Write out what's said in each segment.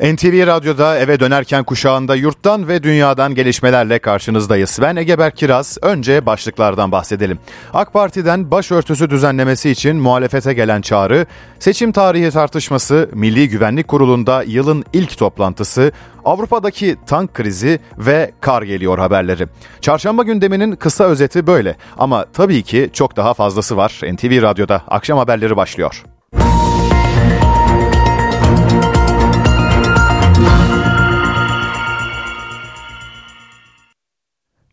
NTV Radyo'da eve dönerken kuşağında yurttan ve dünyadan gelişmelerle karşınızdayız. Ben Egeber Kiraz. Önce başlıklardan bahsedelim. AK Parti'den başörtüsü düzenlemesi için muhalefete gelen çağrı, seçim tarihi tartışması, Milli Güvenlik Kurulu'nda yılın ilk toplantısı, Avrupa'daki tank krizi ve kar geliyor haberleri. Çarşamba gündeminin kısa özeti böyle ama tabii ki çok daha fazlası var. NTV Radyo'da akşam haberleri başlıyor.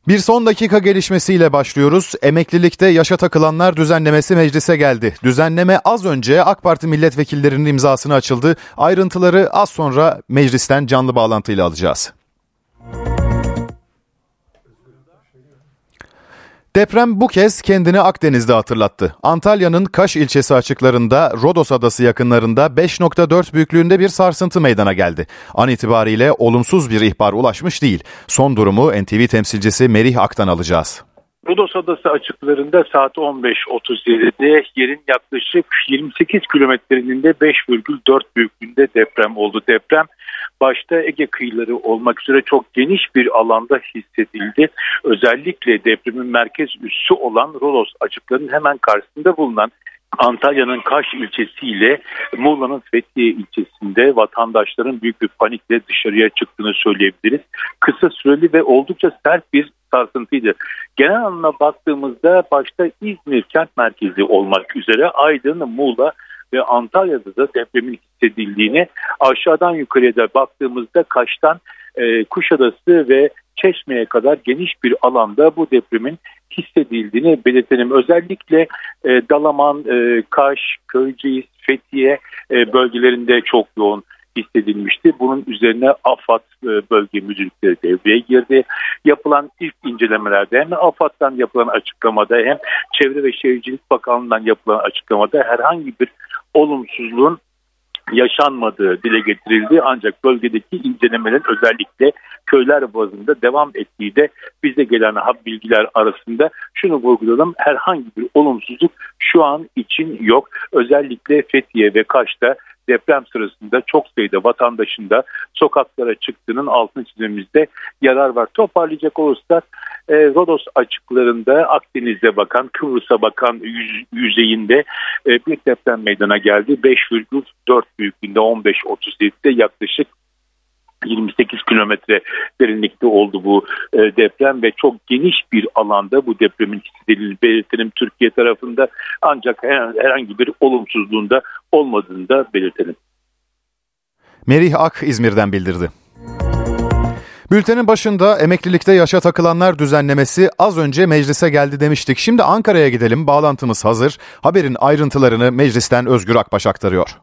Bir son dakika gelişmesiyle başlıyoruz. Emeklilikte yaşa takılanlar düzenlemesi meclise geldi. Düzenleme az önce AK Parti milletvekillerinin imzasını açıldı. Ayrıntıları az sonra meclisten canlı bağlantıyla alacağız. Deprem bu kez kendini Akdeniz'de hatırlattı. Antalya'nın Kaş ilçesi açıklarında Rodos adası yakınlarında 5.4 büyüklüğünde bir sarsıntı meydana geldi. An itibariyle olumsuz bir ihbar ulaşmış değil. Son durumu NTV temsilcisi Merih Ak'tan alacağız. Rodos Adası açıklarında saat 15.37'de yerin yaklaşık 28 kilometrenin de 5,4 büyüklüğünde deprem oldu. Deprem başta Ege kıyıları olmak üzere çok geniş bir alanda hissedildi. Özellikle depremin merkez üssü olan Rodos açıklarının hemen karşısında bulunan Antalya'nın Kaş ilçesiyle Muğla'nın Fethiye ilçesinde vatandaşların büyük bir panikle dışarıya çıktığını söyleyebiliriz. Kısa süreli ve oldukça sert bir sarsıntıydı. Genel anlamda baktığımızda başta İzmir kent merkezi olmak üzere Aydın, Muğla ve Antalya'da da depremin hissedildiğini aşağıdan yukarıya da baktığımızda Kaş'tan e, Kuşadası ve Çeşme'ye kadar geniş bir alanda bu depremin hissedildiğini belirtelim. Özellikle e, Dalaman, e, Kaş, Köyceğiz, Fethiye e, bölgelerinde çok yoğun hissedilmişti. Bunun üzerine AFAD e, bölge müdürlükleri devreye girdi. Yapılan ilk incelemelerde hem AFAD'dan yapılan açıklamada hem Çevre ve Şehircilik Bakanlığı'ndan yapılan açıklamada herhangi bir olumsuzluğun yaşanmadığı dile getirildi. Ancak bölgedeki incelemelerin özellikle köyler bazında devam ettiği de bize gelen bilgiler arasında şunu vurgulayalım. Herhangi bir olumsuzluk şu an için yok. Özellikle Fethiye ve Kaş'ta deprem sırasında çok sayıda vatandaşın da sokaklara çıktığının altını çizmemizde yarar var. Toparlayacak olursak e, Rodos açıklarında Akdeniz'e bakan, Kıbrıs'a bakan yüz, yüzeyinde e, bir deprem meydana geldi. 5,4 büyüklüğünde 15.37'de yaklaşık 28 kilometre derinlikte oldu bu e, deprem ve çok geniş bir alanda bu depremin hissedildiğini belirtelim Türkiye tarafında ancak herhangi bir olumsuzluğunda olmadığını da belirtelim. Merih Ak İzmir'den bildirdi. Bültenin başında emeklilikte yaşa takılanlar düzenlemesi az önce meclise geldi demiştik. Şimdi Ankara'ya gidelim. Bağlantımız hazır. Haberin ayrıntılarını meclisten Özgür Akbaş aktarıyor.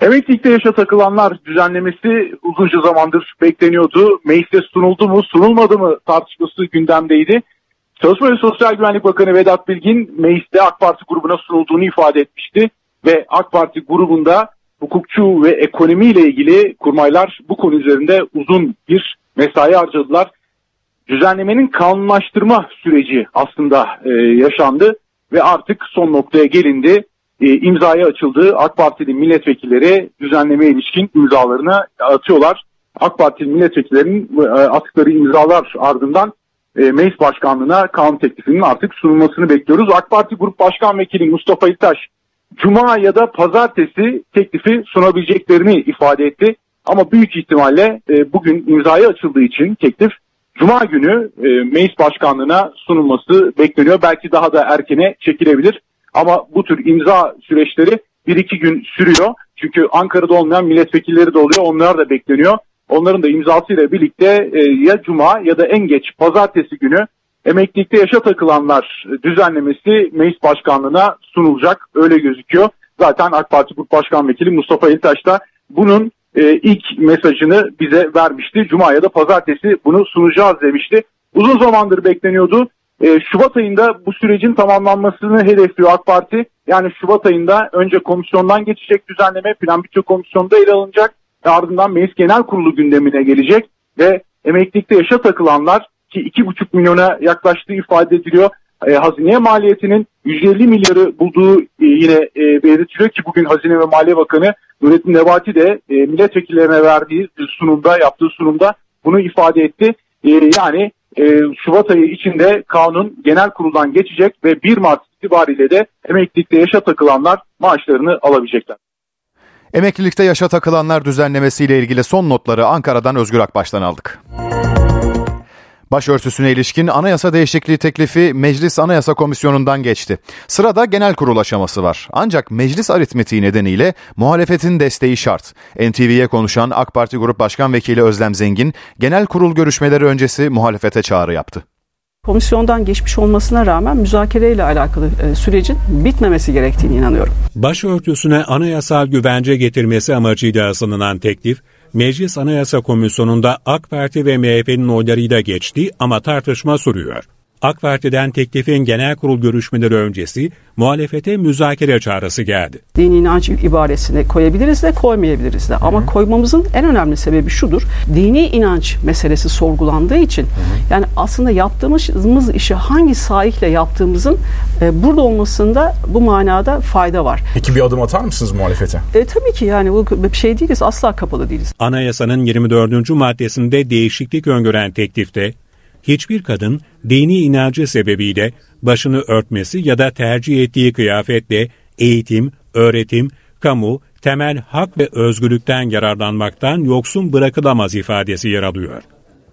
Emeklilikte yaşa takılanlar düzenlemesi uzunca zamandır bekleniyordu. Mecliste sunuldu mu sunulmadı mı tartışması gündemdeydi. Çalışma ve Sosyal Güvenlik Bakanı Vedat Bilgin mecliste AK Parti grubuna sunulduğunu ifade etmişti. Ve AK Parti grubunda hukukçu ve ekonomiyle ilgili kurmaylar bu konu üzerinde uzun bir mesai harcadılar. Düzenlemenin kanunlaştırma süreci aslında e, yaşandı ve artık son noktaya gelindi e, imzaya açıldı. AK Partili milletvekilleri düzenlemeye ilişkin imzalarını atıyorlar. AK Partili milletvekillerinin e, attıkları imzalar ardından e, meclis başkanlığına kanun teklifinin artık sunulmasını bekliyoruz. AK Parti Grup Başkan Vekili Mustafa İltaş Cuma ya da Pazartesi teklifi sunabileceklerini ifade etti. Ama büyük ihtimalle e, bugün imzaya açıldığı için teklif Cuma günü e, meclis başkanlığına sunulması bekleniyor. Belki daha da erkene çekilebilir. Ama bu tür imza süreçleri bir iki gün sürüyor. Çünkü Ankara'da olmayan milletvekilleri de oluyor. Onlar da bekleniyor. Onların da imzasıyla birlikte e, ya cuma ya da en geç pazartesi günü emeklilikte yaşa takılanlar düzenlemesi meclis başkanlığına sunulacak. Öyle gözüküyor. Zaten AK Parti Grup Başkan Vekili Mustafa İltaş da bunun e, ilk mesajını bize vermişti. Cuma ya da pazartesi bunu sunacağız demişti. Uzun zamandır bekleniyordu. E, Şubat ayında bu sürecin tamamlanmasını hedefliyor AK Parti. Yani Şubat ayında önce komisyondan geçecek düzenleme plan bütçe komisyonunda ele alınacak. Ardından meclis genel kurulu gündemine gelecek ve emeklilikte yaşa takılanlar ki 2,5 milyona yaklaştığı ifade ediliyor. e, hazineye maliyetinin 150 milyarı bulduğu e, yine e, belirtiliyor ki bugün Hazine ve Maliye Bakanı Nurettin Nebati de e, milletvekillerine verdiği sunumda yaptığı sunumda bunu ifade etti. E, yani e, Şubat ayı içinde kanun genel kuruldan geçecek ve 1 Mart itibariyle de emeklilikte yaşa takılanlar maaşlarını alabilecekler. Emeklilikte yaşa takılanlar düzenlemesiyle ilgili son notları Ankara'dan Özgür Akbaş'tan aldık. Başörtüsüne ilişkin anayasa değişikliği teklifi Meclis Anayasa Komisyonu'ndan geçti. Sırada genel kurul aşaması var. Ancak meclis aritmetiği nedeniyle muhalefetin desteği şart. NTV'ye konuşan AK Parti Grup Başkan Vekili Özlem Zengin, genel kurul görüşmeleri öncesi muhalefete çağrı yaptı komisyondan geçmiş olmasına rağmen müzakereyle alakalı e, sürecin bitmemesi gerektiğini inanıyorum. Başörtüsüne anayasal güvence getirmesi amacıyla sunulan teklif, Meclis Anayasa Komisyonu'nda AK Parti ve MHP'nin oylarıyla geçti ama tartışma sürüyor. AK Parti'den teklifin genel kurul görüşmeleri öncesi muhalefete müzakere çağrısı geldi. Dini inanç ibaresini koyabiliriz de koymayabiliriz de. Ama Hı. koymamızın en önemli sebebi şudur. Dini inanç meselesi sorgulandığı için Hı. yani aslında yaptığımız işi hangi sahihle yaptığımızın e, burada olmasında bu manada fayda var. Peki bir adım atar mısınız muhalefete? E, tabii ki yani bu bir şey değiliz. Asla kapalı değiliz. Anayasanın 24. maddesinde değişiklik öngören teklifte hiçbir kadın dini inancı sebebiyle başını örtmesi ya da tercih ettiği kıyafetle eğitim, öğretim, kamu, temel hak ve özgürlükten yararlanmaktan yoksun bırakılamaz ifadesi yer alıyor.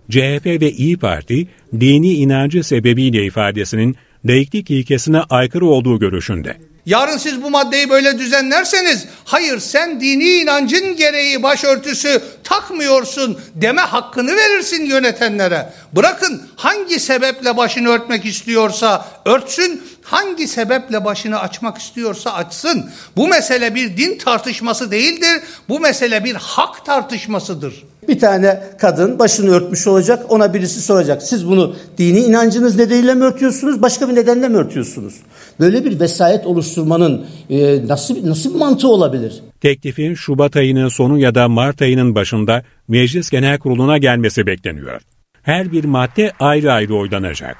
CHP ve İyi Parti dini inancı sebebiyle ifadesinin laiklik ilkesine aykırı olduğu görüşünde. Yarın siz bu maddeyi böyle düzenlerseniz hayır sen dini inancın gereği başörtüsü takmıyorsun deme hakkını verirsin yönetenlere. Bırakın hangi sebeple başını örtmek istiyorsa örtsün, hangi sebeple başını açmak istiyorsa açsın. Bu mesele bir din tartışması değildir. Bu mesele bir hak tartışmasıdır. Bir tane kadın başını örtmüş olacak. Ona birisi soracak. Siz bunu dini inancınız nedeniyle mi örtüyorsunuz? Başka bir nedenle mi örtüyorsunuz? Böyle bir vesayet oluşturmanın e, nasıl, nasıl bir mantığı olabilir? Teklifin Şubat ayının sonu ya da Mart ayının başında Meclis Genel Kurulu'na gelmesi bekleniyor. Her bir madde ayrı ayrı oylanacak.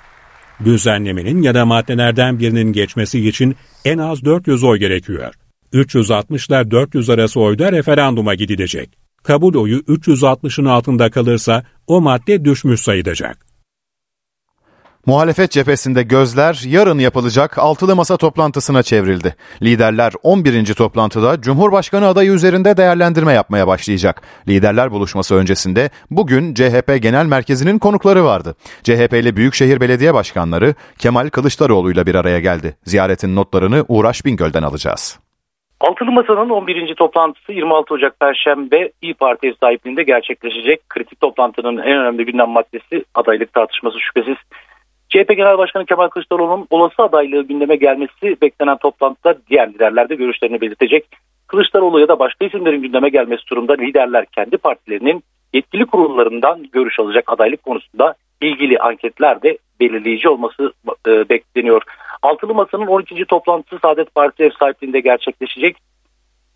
Düzenlemenin ya da maddelerden birinin geçmesi için en az 400 oy gerekiyor. 360 ile 400 arası oyda referanduma gidilecek. Kabul oyu 360'ın altında kalırsa o madde düşmüş sayılacak. Muhalefet cephesinde gözler yarın yapılacak altılı masa toplantısına çevrildi. Liderler 11. toplantıda Cumhurbaşkanı adayı üzerinde değerlendirme yapmaya başlayacak. Liderler buluşması öncesinde bugün CHP Genel Merkezi'nin konukları vardı. CHP'li Büyükşehir Belediye Başkanları Kemal Kılıçdaroğlu ile bir araya geldi. Ziyaretin notlarını Uğraş Bingöl'den alacağız. Altılı Masa'nın 11. toplantısı 26 Ocak Perşembe İyi Parti sahipliğinde gerçekleşecek. Kritik toplantının en önemli gündem maddesi adaylık tartışması şüphesiz. CHP Genel Başkanı Kemal Kılıçdaroğlu'nun olası adaylığı gündeme gelmesi beklenen toplantıda diğer liderler de görüşlerini belirtecek. Kılıçdaroğlu ya da başka isimlerin gündeme gelmesi durumda liderler kendi partilerinin yetkili kurullarından görüş alacak adaylık konusunda ilgili anketlerde belirleyici olması e, bekleniyor. Altılı Masa'nın 12. toplantısı Saadet Partisi ev sahipliğinde gerçekleşecek.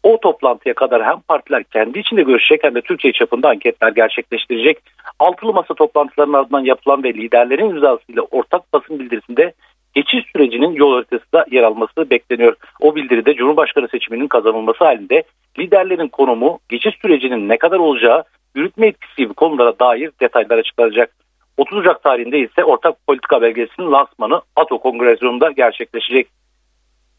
O toplantıya kadar hem partiler kendi içinde görüşecek hem de Türkiye çapında anketler gerçekleştirecek. Altılı masa toplantılarının ardından yapılan ve liderlerin imzasıyla ortak basın bildirisinde geçiş sürecinin yol haritası da yer alması bekleniyor. O bildiride Cumhurbaşkanı seçiminin kazanılması halinde liderlerin konumu, geçiş sürecinin ne kadar olacağı, yürütme etkisi gibi konulara dair detaylar açıklanacak. 30 Ocak tarihinde ise ortak politika belgesinin lansmanı ATO Kongresyonunda gerçekleşecek.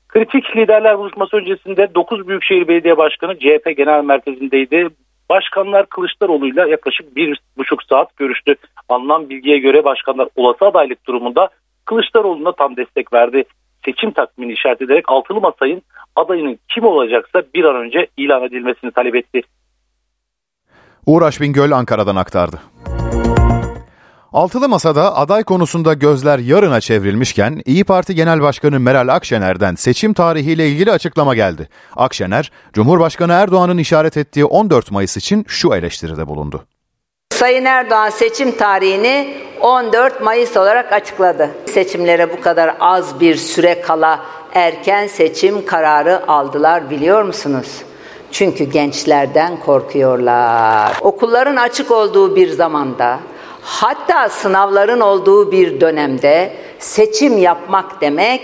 Kritik liderler buluşması öncesinde 9 Büyükşehir Belediye Başkanı CHP Genel Merkezi'ndeydi. Başkanlar Kılıçdaroğlu'yla yaklaşık bir buçuk saat görüştü. Alınan bilgiye göre başkanlar olası adaylık durumunda Kılıçdaroğlu'na tam destek verdi. Seçim takvimini işaret ederek altılı masayın adayının kim olacaksa bir an önce ilan edilmesini talep etti. Uğraş Bingöl Ankara'dan aktardı. Altılı Masa'da aday konusunda gözler yarına çevrilmişken İyi Parti Genel Başkanı Meral Akşener'den seçim tarihiyle ilgili açıklama geldi. Akşener, Cumhurbaşkanı Erdoğan'ın işaret ettiği 14 Mayıs için şu eleştiride bulundu. Sayın Erdoğan seçim tarihini 14 Mayıs olarak açıkladı. Seçimlere bu kadar az bir süre kala erken seçim kararı aldılar biliyor musunuz? Çünkü gençlerden korkuyorlar. Okulların açık olduğu bir zamanda Hatta sınavların olduğu bir dönemde seçim yapmak demek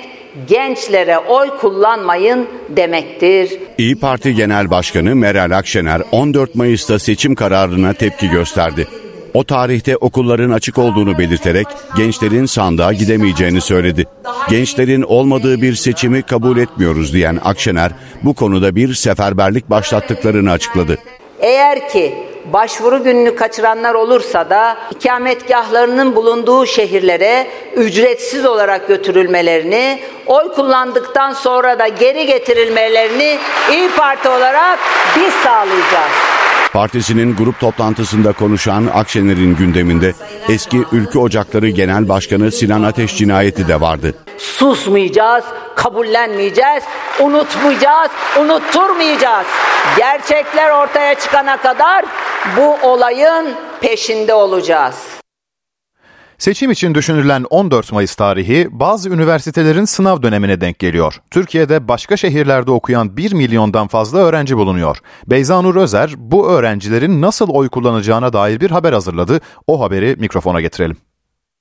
gençlere oy kullanmayın demektir. İyi Parti Genel Başkanı Meral Akşener 14 Mayıs'ta seçim kararına tepki gösterdi. O tarihte okulların açık olduğunu belirterek gençlerin sandığa gidemeyeceğini söyledi. Gençlerin olmadığı bir seçimi kabul etmiyoruz diyen Akşener bu konuda bir seferberlik başlattıklarını açıkladı. Eğer ki başvuru gününü kaçıranlar olursa da ikametgahlarının bulunduğu şehirlere ücretsiz olarak götürülmelerini, oy kullandıktan sonra da geri getirilmelerini İyi Parti olarak biz sağlayacağız. Partisinin grup toplantısında konuşan Akşener'in gündeminde eski Ülkü Ocakları Genel Başkanı Sinan Ateş cinayeti de vardı. Susmayacağız, kabullenmeyeceğiz, unutmayacağız, unutturmayacağız. Gerçekler ortaya çıkana kadar bu olayın peşinde olacağız. Seçim için düşünülen 14 Mayıs tarihi bazı üniversitelerin sınav dönemine denk geliyor. Türkiye'de başka şehirlerde okuyan 1 milyondan fazla öğrenci bulunuyor. Beyza Nur Özer bu öğrencilerin nasıl oy kullanacağına dair bir haber hazırladı. O haberi mikrofona getirelim.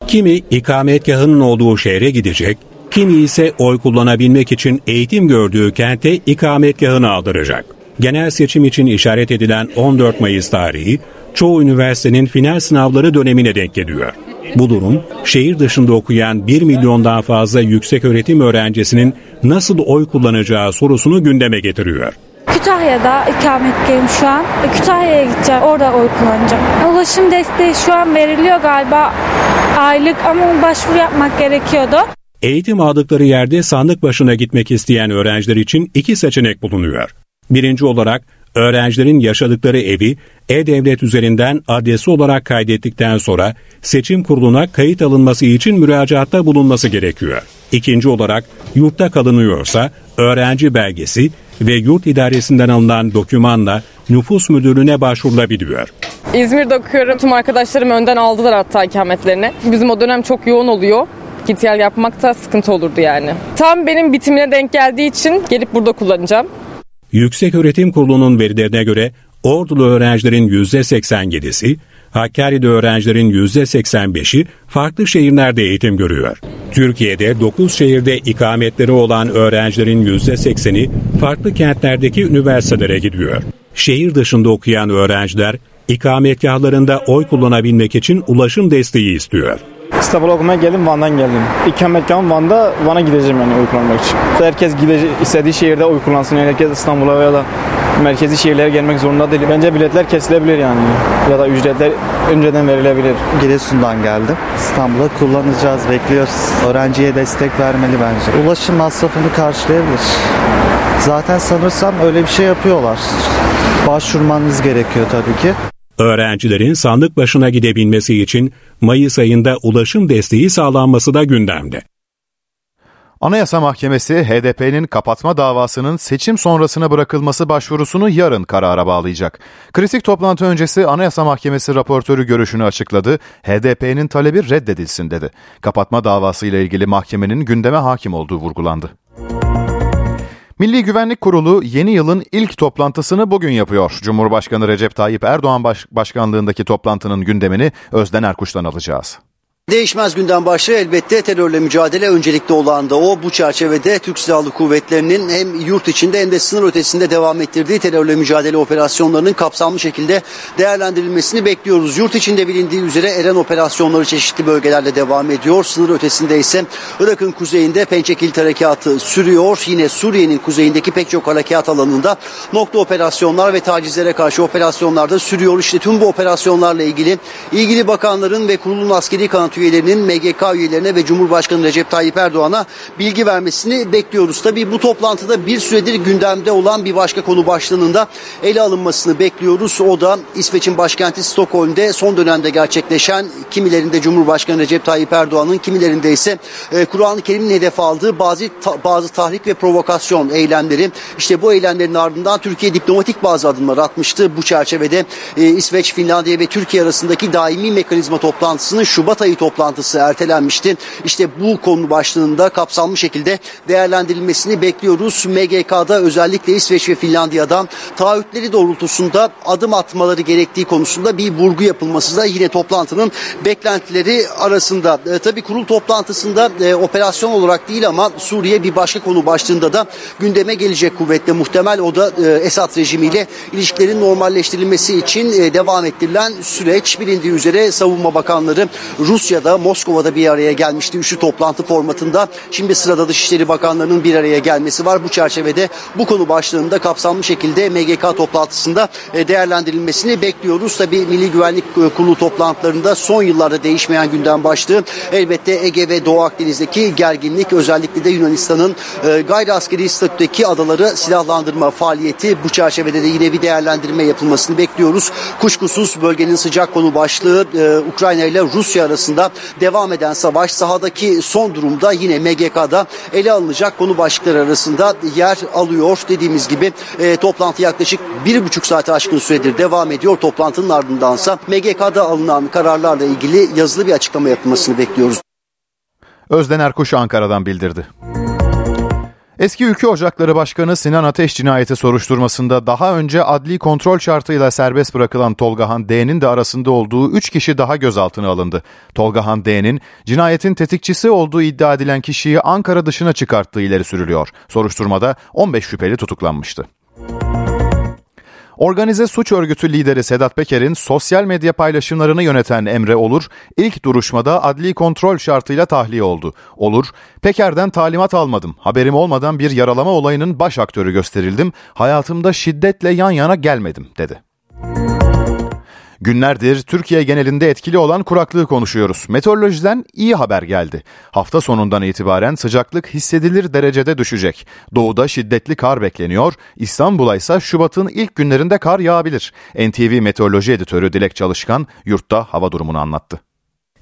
Kimi ikametgahının olduğu şehre gidecek, kimi ise oy kullanabilmek için eğitim gördüğü kente ikametgahını aldıracak. Genel seçim için işaret edilen 14 Mayıs tarihi çoğu üniversitenin final sınavları dönemine denk geliyor. Bu durum şehir dışında okuyan 1 milyondan fazla yüksek öğretim öğrencisinin nasıl oy kullanacağı sorusunu gündeme getiriyor. Kütahya'da ikametgahım şu an. Kütahya'ya gideceğim. Orada oy kullanacağım. Ulaşım desteği şu an veriliyor galiba aylık ama başvuru yapmak gerekiyordu. Eğitim aldıkları yerde sandık başına gitmek isteyen öğrenciler için iki seçenek bulunuyor. Birinci olarak öğrencilerin yaşadıkları evi e-devlet üzerinden adresi olarak kaydettikten sonra seçim kuruluna kayıt alınması için müracaatta bulunması gerekiyor. İkinci olarak yurtta kalınıyorsa öğrenci belgesi ve yurt idaresinden alınan dokümanla nüfus müdürlüğüne başvurulabiliyor. İzmir'de okuyorum. Tüm arkadaşlarım önden aldılar hatta ikametlerini. Bizim o dönem çok yoğun oluyor. Git gel yapmak da sıkıntı olurdu yani. Tam benim bitimine denk geldiği için gelip burada kullanacağım. Yüksek Öğretim Kurulu'nun verilerine göre Ordulu öğrencilerin %87'si, Hakkari'de öğrencilerin %85'i farklı şehirlerde eğitim görüyor. Türkiye'de 9 şehirde ikametleri olan öğrencilerin %80'i farklı kentlerdeki üniversitelere gidiyor. Şehir dışında okuyan öğrenciler ikametgahlarında oy kullanabilmek için ulaşım desteği istiyor. İstanbul'a okumaya geldim Van'dan geldim. İkametgahım Van'da Van'a gideceğim yani oy için. Herkes gidecek, istediği şehirde oy kullansın. Yani herkes İstanbul'a ya da merkezi şehirlere gelmek zorunda değil. Bence biletler kesilebilir yani. Ya da ücretler önceden verilebilir. Giresun'dan geldim. İstanbul'a kullanacağız, bekliyoruz. Öğrenciye destek vermeli bence. Ulaşım masrafını karşılayabilir. Zaten sanırsam öyle bir şey yapıyorlar. Başvurmanız gerekiyor tabii ki. Öğrencilerin sandık başına gidebilmesi için Mayıs ayında ulaşım desteği sağlanması da gündemde. Anayasa Mahkemesi HDP'nin kapatma davasının seçim sonrasına bırakılması başvurusunu yarın karara bağlayacak. Kritik toplantı öncesi Anayasa Mahkemesi raportörü görüşünü açıkladı. HDP'nin talebi reddedilsin dedi. Kapatma davası ile ilgili mahkemenin gündeme hakim olduğu vurgulandı. Milli Güvenlik Kurulu yeni yılın ilk toplantısını bugün yapıyor. Cumhurbaşkanı Recep Tayyip Erdoğan baş- başkanlığındaki toplantının gündemini Özden Erkuş'tan alacağız. Değişmez günden başlığı elbette terörle mücadele öncelikli olan da o. Bu çerçevede Türk Silahlı Kuvvetleri'nin hem yurt içinde hem de sınır ötesinde devam ettirdiği terörle mücadele operasyonlarının kapsamlı şekilde değerlendirilmesini bekliyoruz. Yurt içinde bilindiği üzere Eren operasyonları çeşitli bölgelerde devam ediyor. Sınır ötesinde ise Irak'ın kuzeyinde Pençekilit Harekatı sürüyor. Yine Suriye'nin kuzeyindeki pek çok harekat alanında nokta operasyonlar ve tacizlere karşı operasyonlar da sürüyor. İşte tüm bu operasyonlarla ilgili ilgili bakanların ve kurulun askeri kanat üyelerinin MGK üyelerine ve Cumhurbaşkanı Recep Tayyip Erdoğan'a bilgi vermesini bekliyoruz. Tabii bu toplantıda bir süredir gündemde olan bir başka konu başlığının ele alınmasını bekliyoruz. O da İsveç'in başkenti Stockholm'de son dönemde gerçekleşen kimilerinde Cumhurbaşkanı Recep Tayyip Erdoğan'ın kimilerinde ise e, Kur'an-ı Kerim'in hedef aldığı bazı bazı tahrik ve provokasyon eylemleri. İşte bu eylemlerin ardından Türkiye diplomatik bazı adımlar atmıştı. Bu çerçevede e, İsveç, Finlandiya ve Türkiye arasındaki daimi mekanizma toplantısının Şubat ayı toplantısının toplantısı ertelenmişti. İşte bu konu başlığında kapsamlı şekilde değerlendirilmesini bekliyoruz. MGK'da özellikle İsveç ve Finlandiya'dan taahhütleri doğrultusunda adım atmaları gerektiği konusunda bir vurgu yapılması da yine toplantının beklentileri arasında. E, tabii kurul toplantısında e, operasyon olarak değil ama Suriye bir başka konu başlığında da gündeme gelecek kuvvetle muhtemel o da e, Esad rejimiyle ilişkilerin normalleştirilmesi için e, devam ettirilen süreç bilindiği üzere savunma bakanları Rusya'da Moskova'da bir araya gelmişti üçlü toplantı formatında. Şimdi sırada Dışişleri Bakanlarının bir araya gelmesi var. Bu çerçevede bu konu başlığında kapsamlı şekilde MGK toplantısında e, değerlendirilmesini bekliyoruz. Tabii Milli Güvenlik e, Kurulu toplantılarında son yıllarda değişmeyen gündem başlığı elbette Ege ve Doğu Akdeniz'deki gerginlik özellikle de Yunanistan'ın e, gayri askeri statüdeki adaları silahlandırma faaliyeti bu çerçevede de yine bir değerlendirme yapılmasını bekliyoruz. Kuşkusuz bölgenin sıcak konu başlığı Ukrayna ile Rusya arasında devam eden savaş sahadaki son durumda yine MGK'da ele alınacak konu başlıkları arasında yer alıyor. Dediğimiz gibi e, toplantı yaklaşık bir buçuk saate aşkın süredir devam ediyor. Toplantının ardındansa MGK'da alınan kararlarla ilgili yazılı bir açıklama yapılmasını bekliyoruz. Özden Erkuş Ankara'dan bildirdi. Eski Ülke Ocakları Başkanı Sinan Ateş cinayeti soruşturmasında daha önce adli kontrol şartıyla serbest bırakılan Tolgahan D'nin de arasında olduğu 3 kişi daha gözaltına alındı. Tolgahan D'nin cinayetin tetikçisi olduğu iddia edilen kişiyi Ankara dışına çıkarttığı ileri sürülüyor. Soruşturmada 15 şüpheli tutuklanmıştı. Organize suç örgütü lideri Sedat Peker'in sosyal medya paylaşımlarını yöneten Emre Olur, ilk duruşmada adli kontrol şartıyla tahliye oldu. Olur, Peker'den talimat almadım, haberim olmadan bir yaralama olayının baş aktörü gösterildim, hayatımda şiddetle yan yana gelmedim, dedi. Günlerdir Türkiye genelinde etkili olan kuraklığı konuşuyoruz. Meteorolojiden iyi haber geldi. Hafta sonundan itibaren sıcaklık hissedilir derecede düşecek. Doğuda şiddetli kar bekleniyor. İstanbul'a ise Şubat'ın ilk günlerinde kar yağabilir. NTV Meteoroloji Editörü Dilek Çalışkan yurtta hava durumunu anlattı.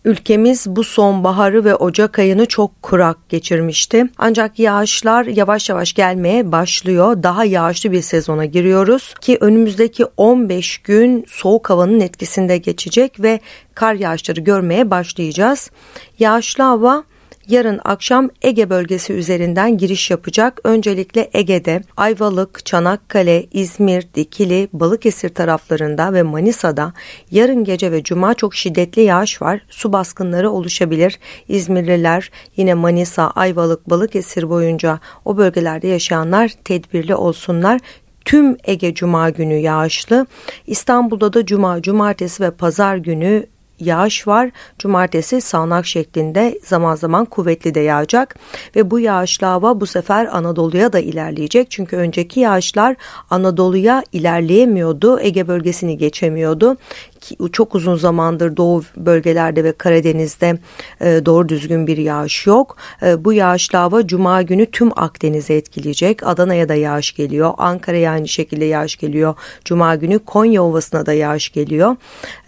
Ülkemiz bu sonbaharı ve Ocak ayını çok kurak geçirmişti. Ancak yağışlar yavaş yavaş gelmeye başlıyor. Daha yağışlı bir sezona giriyoruz ki önümüzdeki 15 gün soğuk havanın etkisinde geçecek ve kar yağışları görmeye başlayacağız. Yağışlı hava yarın akşam Ege bölgesi üzerinden giriş yapacak. Öncelikle Ege'de Ayvalık, Çanakkale, İzmir, Dikili, Balıkesir taraflarında ve Manisa'da yarın gece ve cuma çok şiddetli yağış var. Su baskınları oluşabilir. İzmirliler yine Manisa, Ayvalık, Balıkesir boyunca o bölgelerde yaşayanlar tedbirli olsunlar tüm Ege Cuma günü yağışlı. İstanbul'da da Cuma, Cumartesi ve Pazar günü yağış var. Cumartesi sağanak şeklinde zaman zaman kuvvetli de yağacak ve bu yağışlı hava bu sefer Anadolu'ya da ilerleyecek. Çünkü önceki yağışlar Anadolu'ya ilerleyemiyordu. Ege bölgesini geçemiyordu. Çok uzun zamandır doğu bölgelerde ve Karadeniz'de e, doğru düzgün bir yağış yok. E, bu yağışlı hava cuma günü tüm Akdeniz'e etkileyecek. Adana'ya da yağış geliyor. Ankara'ya aynı şekilde yağış geliyor. Cuma günü Konya Ovası'na da yağış geliyor.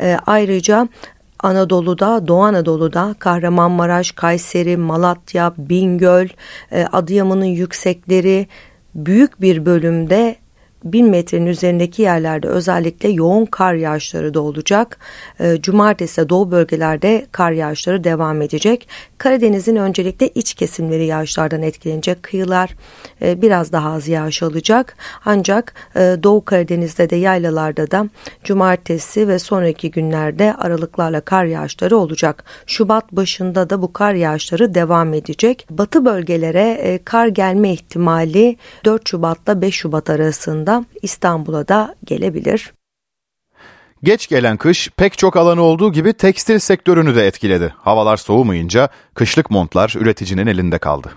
E, ayrıca Anadolu'da, Doğu Anadolu'da Kahramanmaraş, Kayseri, Malatya, Bingöl, e, Adıyaman'ın yüksekleri büyük bir bölümde 1000 metrenin üzerindeki yerlerde özellikle yoğun kar yağışları da olacak. E, cumartesi doğu bölgelerde kar yağışları devam edecek. Karadeniz'in öncelikle iç kesimleri yağışlardan etkilenecek. Kıyılar e, biraz daha az yağış alacak. Ancak e, Doğu Karadeniz'de de yaylalarda da cumartesi ve sonraki günlerde aralıklarla kar yağışları olacak. Şubat başında da bu kar yağışları devam edecek. Batı bölgelere kar gelme ihtimali 4 Şubat'la 5 Şubat arasında İstanbul'a da gelebilir. Geç gelen kış pek çok alanı olduğu gibi tekstil sektörünü de etkiledi. Havalar soğumayınca kışlık montlar üreticinin elinde kaldı.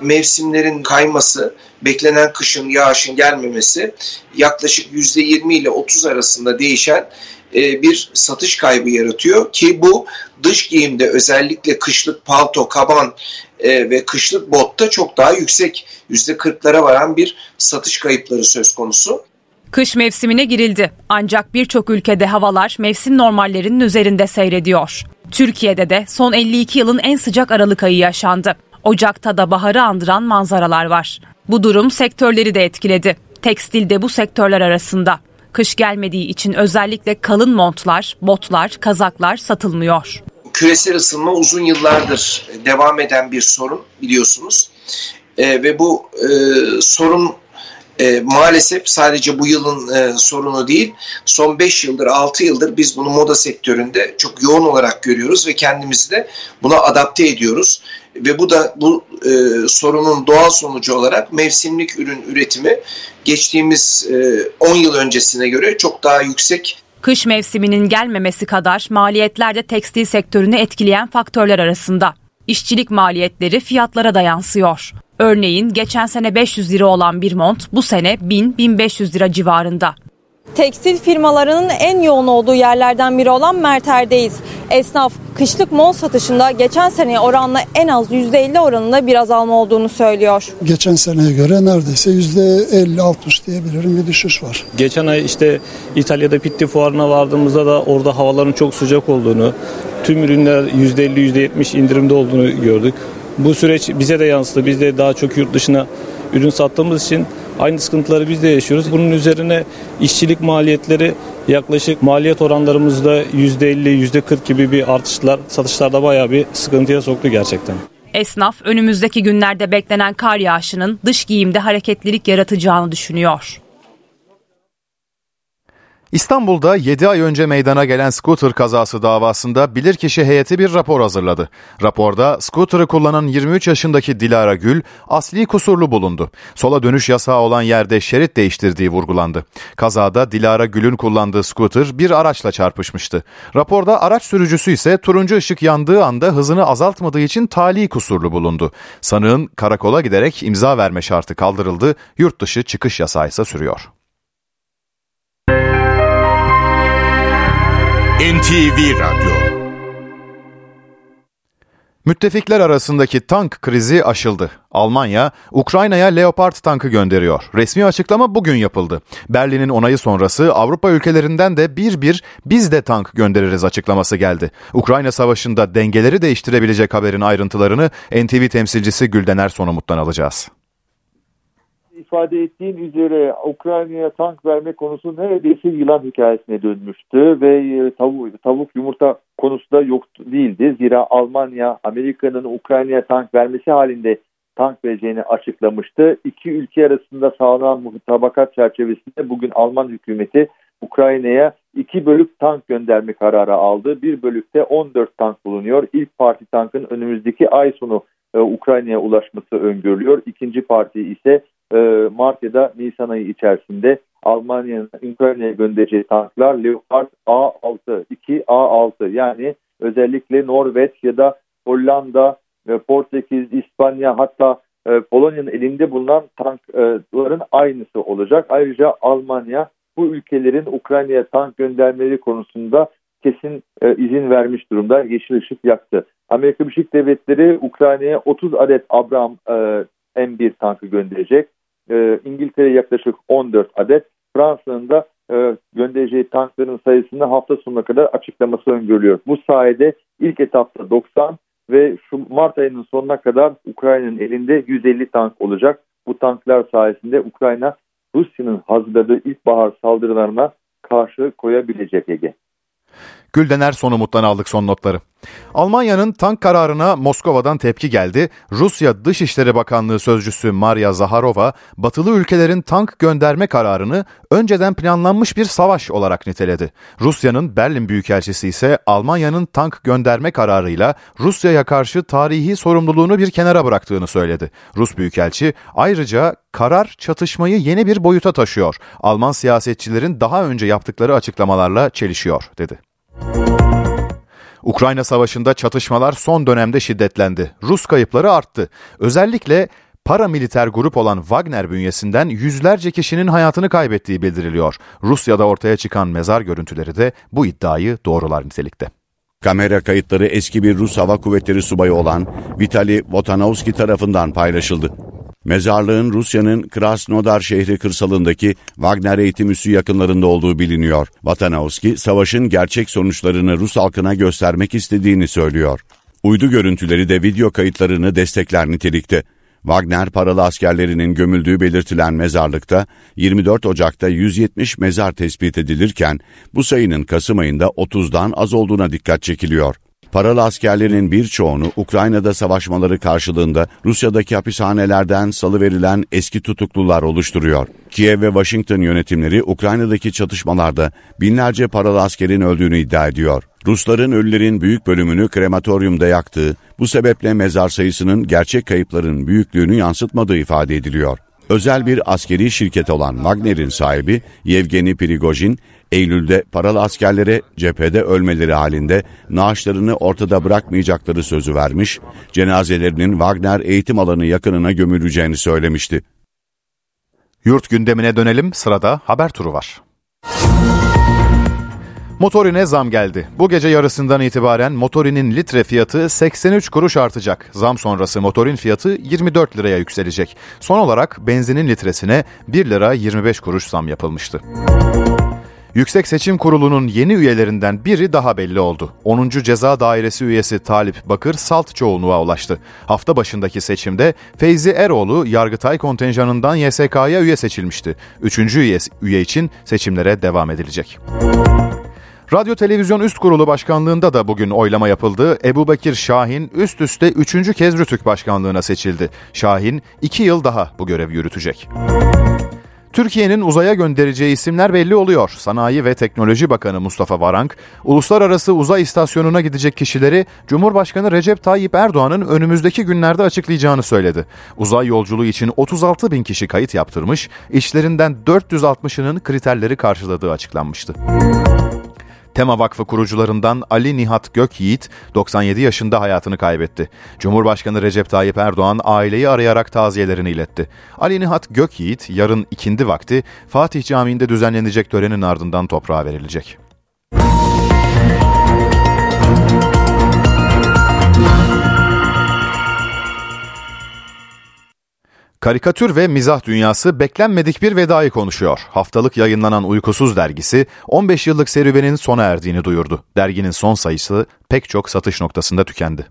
Mevsimlerin kayması, beklenen kışın, yağışın gelmemesi yaklaşık %20 ile 30 arasında değişen e, bir satış kaybı yaratıyor ki bu dış giyimde özellikle kışlık palto, kaban e, ve kışlık botta çok daha yüksek %40'lara varan bir satış kayıpları söz konusu. Kış mevsimine girildi ancak birçok ülkede havalar mevsim normallerinin üzerinde seyrediyor. Türkiye'de de son 52 yılın en sıcak Aralık ayı yaşandı. Ocak'ta da baharı andıran manzaralar var. Bu durum sektörleri de etkiledi. Tekstil de bu sektörler arasında. Kış gelmediği için özellikle kalın montlar, botlar, kazaklar satılmıyor küresel ısınma uzun yıllardır devam eden bir sorun biliyorsunuz. E, ve bu e, sorun e, maalesef sadece bu yılın e, sorunu değil, son 5 yıldır, 6 yıldır biz bunu moda sektöründe çok yoğun olarak görüyoruz ve kendimizi de buna adapte ediyoruz. Ve bu da bu e, sorunun doğal sonucu olarak mevsimlik ürün üretimi geçtiğimiz e, 10 yıl öncesine göre çok daha yüksek Kış mevsiminin gelmemesi kadar maliyetler de tekstil sektörünü etkileyen faktörler arasında. İşçilik maliyetleri fiyatlara da yansıyor. Örneğin geçen sene 500 lira olan bir mont bu sene 1000-1500 lira civarında. Tekstil firmalarının en yoğun olduğu yerlerden biri olan Merter'deyiz. Esnaf kışlık mont satışında geçen seneye oranla en az %50 oranında bir azalma olduğunu söylüyor. Geçen seneye göre neredeyse %50-60 diyebilirim bir düşüş var. Geçen ay işte İtalya'da Pitti Fuarı'na vardığımızda da orada havaların çok sıcak olduğunu, tüm ürünler %50-%70 indirimde olduğunu gördük. Bu süreç bize de yansıdı. Biz de daha çok yurt dışına ürün sattığımız için aynı sıkıntıları biz de yaşıyoruz. Bunun üzerine işçilik maliyetleri yaklaşık maliyet oranlarımızda %50, %40 gibi bir artışlar satışlarda bayağı bir sıkıntıya soktu gerçekten. Esnaf önümüzdeki günlerde beklenen kar yağışının dış giyimde hareketlilik yaratacağını düşünüyor. İstanbul'da 7 ay önce meydana gelen scooter kazası davasında bilirkişi heyeti bir rapor hazırladı. Raporda scooter'ı kullanan 23 yaşındaki Dilara Gül asli kusurlu bulundu. Sola dönüş yasağı olan yerde şerit değiştirdiği vurgulandı. Kazada Dilara Gül'ün kullandığı scooter bir araçla çarpışmıştı. Raporda araç sürücüsü ise turuncu ışık yandığı anda hızını azaltmadığı için tali kusurlu bulundu. Sanığın karakola giderek imza verme şartı kaldırıldı, yurt dışı çıkış yasağı ise sürüyor. NTV Radyo Müttefikler arasındaki tank krizi aşıldı. Almanya, Ukrayna'ya Leopard tankı gönderiyor. Resmi açıklama bugün yapıldı. Berlin'in onayı sonrası Avrupa ülkelerinden de bir bir biz de tank göndeririz açıklaması geldi. Ukrayna Savaşı'nda dengeleri değiştirebilecek haberin ayrıntılarını NTV temsilcisi Gülden Erson'umut'tan alacağız ifade ettiğin üzere Ukrayna'ya tank verme konusu neredeyse yılan hikayesine dönmüştü ve e, tavuk, tavuk yumurta konusu da yok değildi. Zira Almanya Amerika'nın Ukrayna'ya tank vermesi halinde tank vereceğini açıklamıştı. İki ülke arasında sağlanan mutabakat çerçevesinde bugün Alman hükümeti Ukrayna'ya iki bölük tank gönderme kararı aldı. Bir bölükte 14 tank bulunuyor. İlk parti tankın önümüzdeki ay sonu e, Ukrayna'ya ulaşması öngörülüyor. İkinci parti ise e, Mart ya da Nisan ayı içerisinde Almanya'nın Ukrayna'ya göndereceği tanklar Leopard A6, 2 A6 yani özellikle Norveç ya da Hollanda, e, Portekiz, İspanya hatta e, Polonya'nın elinde bulunan tankların aynısı olacak. Ayrıca Almanya bu ülkelerin Ukrayna'ya tank göndermeleri konusunda kesin e, izin vermiş durumda. Yeşil ışık yaktı. Amerika Birleşik Devletleri Ukrayna'ya 30 adet Abraham e, M1 tankı gönderecek e, İngiltere yaklaşık 14 adet. Fransa'nın da e, göndereceği tankların sayısını hafta sonuna kadar açıklaması öngörülüyor. Bu sayede ilk etapta 90 ve şu Mart ayının sonuna kadar Ukrayna'nın elinde 150 tank olacak. Bu tanklar sayesinde Ukrayna Rusya'nın hazırladığı ilkbahar saldırılarına karşı koyabilecek Ege. Güldener son umuttan aldık son notları. Almanya'nın tank kararına Moskova'dan tepki geldi. Rusya Dışişleri Bakanlığı Sözcüsü Maria Zaharova, batılı ülkelerin tank gönderme kararını önceden planlanmış bir savaş olarak niteledi. Rusya'nın Berlin Büyükelçisi ise Almanya'nın tank gönderme kararıyla Rusya'ya karşı tarihi sorumluluğunu bir kenara bıraktığını söyledi. Rus Büyükelçi ayrıca karar çatışmayı yeni bir boyuta taşıyor. Alman siyasetçilerin daha önce yaptıkları açıklamalarla çelişiyor dedi. Ukrayna Savaşı'nda çatışmalar son dönemde şiddetlendi. Rus kayıpları arttı. Özellikle paramiliter grup olan Wagner bünyesinden yüzlerce kişinin hayatını kaybettiği bildiriliyor. Rusya'da ortaya çıkan mezar görüntüleri de bu iddiayı doğrular nitelikte. Kamera kayıtları eski bir Rus Hava Kuvvetleri subayı olan Vitali Votanovski tarafından paylaşıldı. Mezarlığın Rusya'nın Krasnodar şehri kırsalındaki Wagner eğitim üssü yakınlarında olduğu biliniyor. Vatanovski, savaşın gerçek sonuçlarını Rus halkına göstermek istediğini söylüyor. Uydu görüntüleri de video kayıtlarını destekler nitelikte. Wagner paralı askerlerinin gömüldüğü belirtilen mezarlıkta 24 Ocak'ta 170 mezar tespit edilirken bu sayının Kasım ayında 30'dan az olduğuna dikkat çekiliyor. Paralı askerlerin birçoğunu Ukrayna'da savaşmaları karşılığında Rusya'daki hapishanelerden salıverilen eski tutuklular oluşturuyor. Kiev ve Washington yönetimleri Ukrayna'daki çatışmalarda binlerce paralı askerin öldüğünü iddia ediyor. Rusların ölülerin büyük bölümünü krematoryumda yaktığı, bu sebeple mezar sayısının gerçek kayıpların büyüklüğünü yansıtmadığı ifade ediliyor. Özel bir askeri şirket olan Wagner'in sahibi Yevgeni Prigojin, Eylül'de paralı askerlere cephede ölmeleri halinde naaşlarını ortada bırakmayacakları sözü vermiş, cenazelerinin Wagner eğitim alanı yakınına gömüleceğini söylemişti. Yurt gündemine dönelim, sırada haber turu var. Motorine zam geldi. Bu gece yarısından itibaren motorinin litre fiyatı 83 kuruş artacak. Zam sonrası motorin fiyatı 24 liraya yükselecek. Son olarak benzinin litresine 1 lira 25 kuruş zam yapılmıştı. Yüksek Seçim Kurulu'nun yeni üyelerinden biri daha belli oldu. 10. Ceza Dairesi üyesi Talip Bakır salt çoğunluğa ulaştı. Hafta başındaki seçimde Feyzi Eroğlu Yargıtay kontenjanından YSK'ya üye seçilmişti. Üçüncü üye, üye için seçimlere devam edilecek. Radyo Televizyon Üst Kurulu Başkanlığında da bugün oylama yapıldı. Ebu Bekir Şahin üst üste üçüncü kez Rütük Başkanlığına seçildi. Şahin iki yıl daha bu görevi yürütecek. Türkiye'nin uzaya göndereceği isimler belli oluyor. Sanayi ve Teknoloji Bakanı Mustafa Varank, uluslararası uzay istasyonuna gidecek kişileri Cumhurbaşkanı Recep Tayyip Erdoğan'ın önümüzdeki günlerde açıklayacağını söyledi. Uzay yolculuğu için 36 bin kişi kayıt yaptırmış, işlerinden 460'ının kriterleri karşıladığı açıklanmıştı. Tema Vakfı kurucularından Ali Nihat Gökyiğit 97 yaşında hayatını kaybetti. Cumhurbaşkanı Recep Tayyip Erdoğan aileyi arayarak taziyelerini iletti. Ali Nihat Gökyiğit yarın ikindi vakti Fatih Camii'nde düzenlenecek törenin ardından toprağa verilecek. Karikatür ve mizah dünyası beklenmedik bir vedayı konuşuyor. Haftalık yayınlanan Uykusuz dergisi 15 yıllık serüvenin sona erdiğini duyurdu. Derginin son sayısı pek çok satış noktasında tükendi.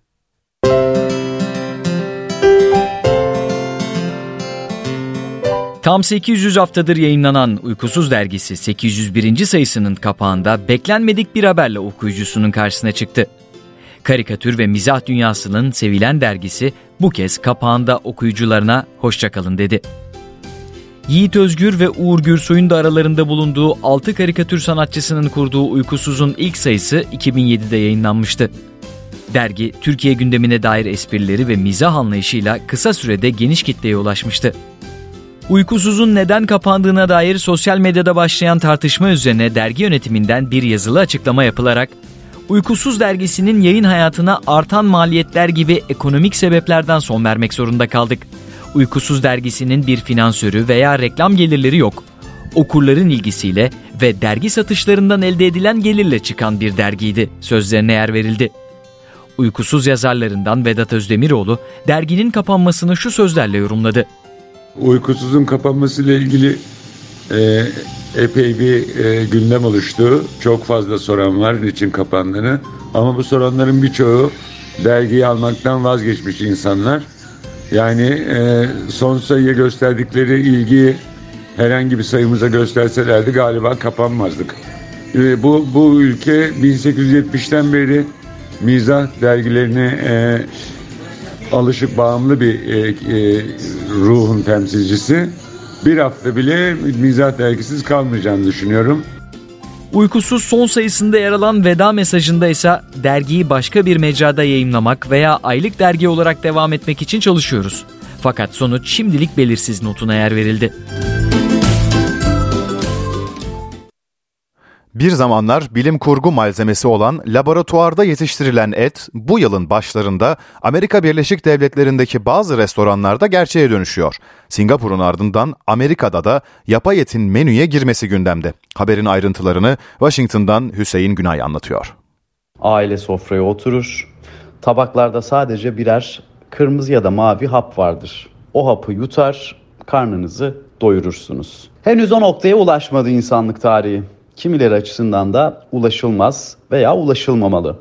Tam 800 haftadır yayınlanan Uykusuz dergisi 801. sayısının kapağında beklenmedik bir haberle okuyucusunun karşısına çıktı. Karikatür ve mizah dünyasının sevilen dergisi bu kez kapağında okuyucularına hoşçakalın dedi. Yiğit Özgür ve Uğur Gürsoy'un da aralarında bulunduğu 6 karikatür sanatçısının kurduğu Uykusuz'un ilk sayısı 2007'de yayınlanmıştı. Dergi, Türkiye gündemine dair esprileri ve mizah anlayışıyla kısa sürede geniş kitleye ulaşmıştı. Uykusuz'un neden kapandığına dair sosyal medyada başlayan tartışma üzerine dergi yönetiminden bir yazılı açıklama yapılarak Uykusuz dergisinin yayın hayatına artan maliyetler gibi ekonomik sebeplerden son vermek zorunda kaldık. Uykusuz dergisinin bir finansörü veya reklam gelirleri yok. Okurların ilgisiyle ve dergi satışlarından elde edilen gelirle çıkan bir dergiydi. Sözlerine yer verildi. Uykusuz yazarlarından Vedat Özdemiroğlu derginin kapanmasını şu sözlerle yorumladı. Uykusuzun kapanmasıyla ilgili e, epey bir e, gündem oluştu. Çok fazla soran var niçin kapandığını. Ama bu soranların birçoğu dergiyi almaktan vazgeçmiş insanlar. Yani e, son sayıya gösterdikleri ilgiyi herhangi bir sayımıza gösterselerdi galiba kapanmazdık. E, bu, bu ülke 1870'ten beri mizah dergilerine e, alışık bağımlı bir e, e, ruhun temsilcisi bir hafta bile mizah dergisiz kalmayacağını düşünüyorum. Uykusuz son sayısında yer alan veda mesajında ise dergiyi başka bir mecrada yayınlamak veya aylık dergi olarak devam etmek için çalışıyoruz. Fakat sonuç şimdilik belirsiz notuna yer verildi. Bir zamanlar bilim kurgu malzemesi olan laboratuvarda yetiştirilen et bu yılın başlarında Amerika Birleşik Devletleri'ndeki bazı restoranlarda gerçeğe dönüşüyor. Singapur'un ardından Amerika'da da yapay etin menüye girmesi gündemde. Haberin ayrıntılarını Washington'dan Hüseyin Günay anlatıyor. Aile sofraya oturur. Tabaklarda sadece birer kırmızı ya da mavi hap vardır. O hapı yutar, karnınızı doyurursunuz. Henüz o noktaya ulaşmadı insanlık tarihi kimileri açısından da ulaşılmaz veya ulaşılmamalı.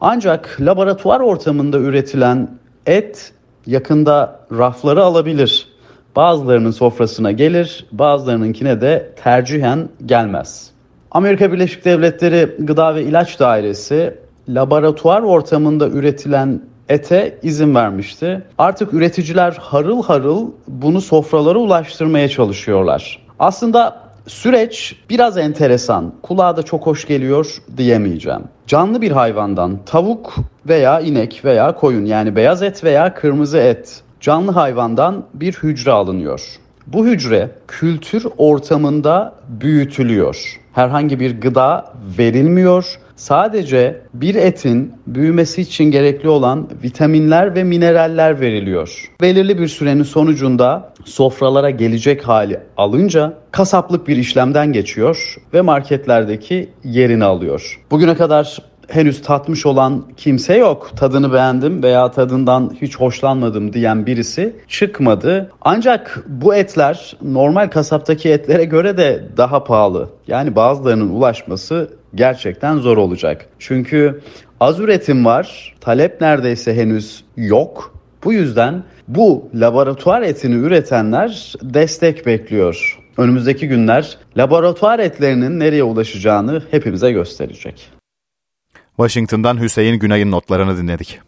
Ancak laboratuvar ortamında üretilen et yakında rafları alabilir. Bazılarının sofrasına gelir, bazılarınınkine de tercihen gelmez. Amerika Birleşik Devletleri Gıda ve İlaç Dairesi laboratuvar ortamında üretilen ete izin vermişti. Artık üreticiler harıl harıl bunu sofralara ulaştırmaya çalışıyorlar. Aslında süreç biraz enteresan. Kulağa da çok hoş geliyor diyemeyeceğim. Canlı bir hayvandan tavuk veya inek veya koyun yani beyaz et veya kırmızı et canlı hayvandan bir hücre alınıyor. Bu hücre kültür ortamında büyütülüyor. Herhangi bir gıda verilmiyor. Sadece bir etin büyümesi için gerekli olan vitaminler ve mineraller veriliyor. Belirli bir sürenin sonucunda sofralara gelecek hali alınca kasaplık bir işlemden geçiyor ve marketlerdeki yerini alıyor. Bugüne kadar henüz tatmış olan kimse yok. Tadını beğendim veya tadından hiç hoşlanmadım diyen birisi çıkmadı. Ancak bu etler normal kasaptaki etlere göre de daha pahalı. Yani bazılarının ulaşması gerçekten zor olacak. Çünkü az üretim var, talep neredeyse henüz yok. Bu yüzden bu laboratuvar etini üretenler destek bekliyor. Önümüzdeki günler laboratuvar etlerinin nereye ulaşacağını hepimize gösterecek. Washington'dan Hüseyin Günay'ın notlarını dinledik.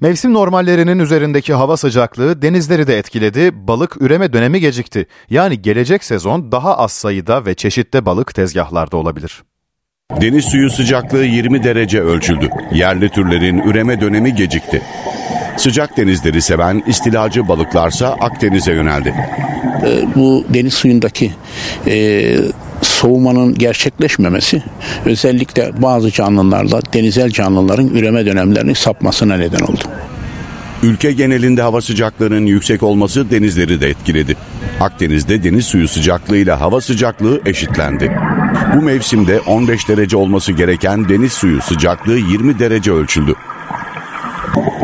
Mevsim normallerinin üzerindeki hava sıcaklığı denizleri de etkiledi, balık üreme dönemi gecikti. Yani gelecek sezon daha az sayıda ve çeşitte balık tezgahlarda olabilir. Deniz suyu sıcaklığı 20 derece ölçüldü. Yerli türlerin üreme dönemi gecikti. Sıcak denizleri seven istilacı balıklarsa Akdeniz'e yöneldi. Ee, bu deniz suyundaki e, soğumanın gerçekleşmemesi özellikle bazı canlılarla denizel canlıların üreme dönemlerinin sapmasına neden oldu. Ülke genelinde hava sıcaklığının yüksek olması denizleri de etkiledi. Akdeniz'de deniz suyu sıcaklığıyla hava sıcaklığı eşitlendi. Bu mevsimde 15 derece olması gereken deniz suyu sıcaklığı 20 derece ölçüldü.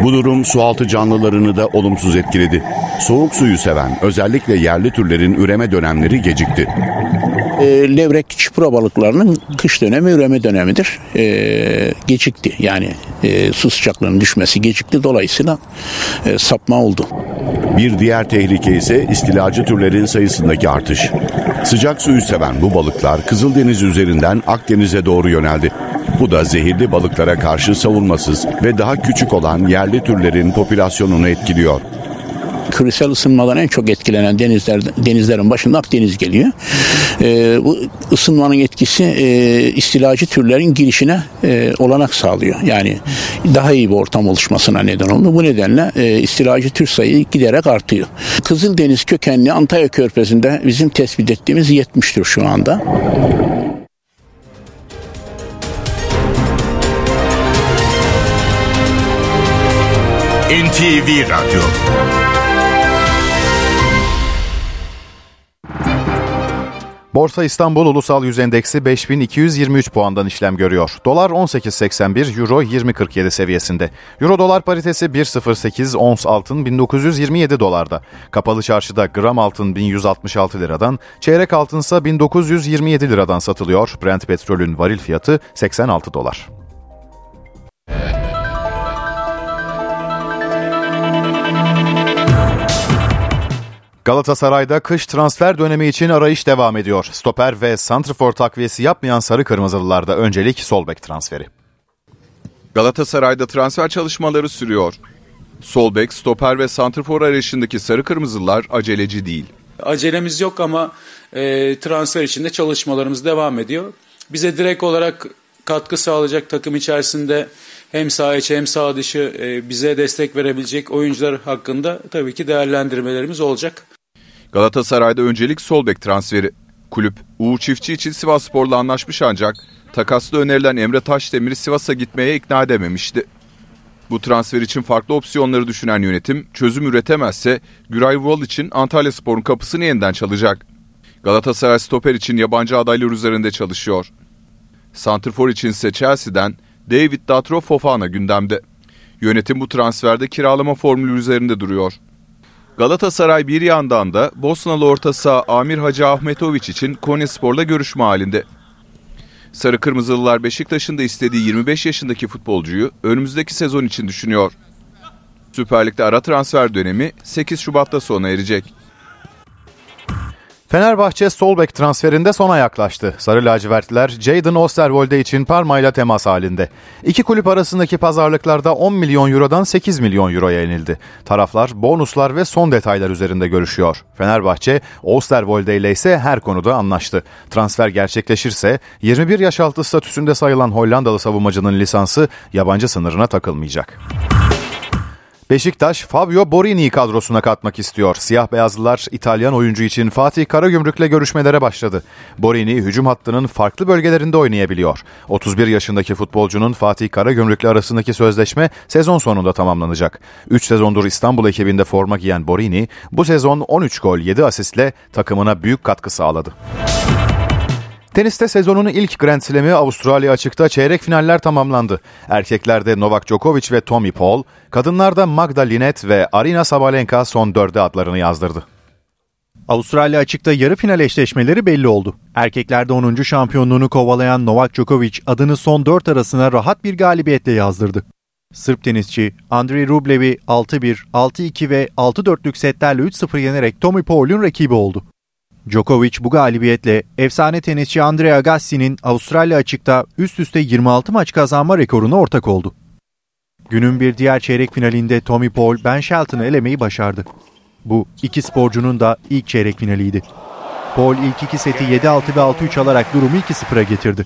Bu durum sualtı canlılarını da olumsuz etkiledi. Soğuk suyu seven özellikle yerli türlerin üreme dönemleri gecikti e, levrek çipura balıklarının kış dönemi üreme dönemidir. E, gecikti. Yani e, su sıcaklığının düşmesi gecikti. Dolayısıyla e, sapma oldu. Bir diğer tehlike ise istilacı türlerin sayısındaki artış. Sıcak suyu seven bu balıklar Kızıldeniz üzerinden Akdeniz'e doğru yöneldi. Bu da zehirli balıklara karşı savunmasız ve daha küçük olan yerli türlerin popülasyonunu etkiliyor küresel ısınmadan en çok etkilenen denizler denizlerin başında Akdeniz geliyor. E, bu ısınmanın etkisi e, istilacı türlerin girişine e, olanak sağlıyor. Yani daha iyi bir ortam oluşmasına neden oldu. Bu nedenle e, istilacı tür sayı giderek artıyor. Kızıldeniz kökenli Antalya Körfezi'nde bizim tespit ettiğimiz 70 tür şu anda. NTV Radyo Borsa İstanbul Ulusal Yüz Endeksi 5223 puandan işlem görüyor. Dolar 18.81, Euro 20.47 seviyesinde. Euro dolar paritesi 1.08, ons altın 1927 dolarda. Kapalı çarşıda gram altın 1166 liradan, çeyrek altınsa 1927 liradan satılıyor. Brent petrolün varil fiyatı 86 dolar. Galatasaray'da kış transfer dönemi için arayış devam ediyor. Stoper ve santrfor takviyesi yapmayan sarı kırmızılılarda öncelik sol bek transferi. Galatasaray'da transfer çalışmaları sürüyor. Sol bek, stoper ve santrfor arayışındaki sarı kırmızılar aceleci değil. Acelemiz yok ama e, transfer içinde çalışmalarımız devam ediyor. Bize direkt olarak katkı sağlayacak takım içerisinde hem sağ içi hem sağ dışı e, bize destek verebilecek oyuncular hakkında tabii ki değerlendirmelerimiz olacak. Galatasaray'da öncelik sol bek transferi. Kulüp Uğur Çiftçi için Sivas Spor'la anlaşmış ancak takaslı önerilen Emre Taşdemir'i Sivas'a gitmeye ikna edememişti. Bu transfer için farklı opsiyonları düşünen yönetim çözüm üretemezse Güray Vural için Antalya Spor'un kapısını yeniden çalacak. Galatasaray stoper için yabancı adaylar üzerinde çalışıyor. Santrfor için ise Chelsea'den David Datro Fofana gündemde. Yönetim bu transferde kiralama formülü üzerinde duruyor. Galatasaray bir yandan da Bosnalı orta saha Amir Hacı Ahmetoviç için Konyaspor'la görüşme halinde. Sarı Kırmızılılar Beşiktaş'ın da istediği 25 yaşındaki futbolcuyu önümüzdeki sezon için düşünüyor. Süper Lig'de ara transfer dönemi 8 Şubat'ta sona erecek. Fenerbahçe sol bek transferinde sona yaklaştı. Sarı lacivertliler Jadon Osterwolde için Parma ile temas halinde. İki kulüp arasındaki pazarlıklarda 10 milyon eurodan 8 milyon euroya inildi. Taraflar bonuslar ve son detaylar üzerinde görüşüyor. Fenerbahçe Osterwolde ile ise her konuda anlaştı. Transfer gerçekleşirse 21 yaş altı statüsünde sayılan Hollandalı savunmacının lisansı yabancı sınırına takılmayacak. Beşiktaş Fabio Borini'yi kadrosuna katmak istiyor. Siyah beyazlılar İtalyan oyuncu için Fatih Karagümrük'le görüşmelere başladı. Borini hücum hattının farklı bölgelerinde oynayabiliyor. 31 yaşındaki futbolcunun Fatih Karagümrük'le arasındaki sözleşme sezon sonunda tamamlanacak. 3 sezondur İstanbul ekibinde forma giyen Borini bu sezon 13 gol 7 asistle takımına büyük katkı sağladı. Teniste sezonun ilk Grand Slam'i Avustralya açıkta çeyrek finaller tamamlandı. Erkeklerde Novak Djokovic ve Tommy Paul, kadınlarda Magda Linet ve Arina Sabalenka son dörde adlarını yazdırdı. Avustralya açıkta yarı final eşleşmeleri belli oldu. Erkeklerde 10. şampiyonluğunu kovalayan Novak Djokovic adını son 4 arasına rahat bir galibiyetle yazdırdı. Sırp tenisçi Andrei Rublev'i 6-1, 6-2 ve 6-4'lük setlerle 3-0 yenerek Tommy Paul'un rakibi oldu. Djokovic bu galibiyetle efsane tenisçi Andre Agassi'nin Avustralya açıkta üst üste 26 maç kazanma rekoruna ortak oldu. Günün bir diğer çeyrek finalinde Tommy Paul Ben Shelton'ı elemeyi başardı. Bu iki sporcunun da ilk çeyrek finaliydi. Paul ilk iki seti 7-6 ve 6-3 alarak durumu 2-0'a getirdi.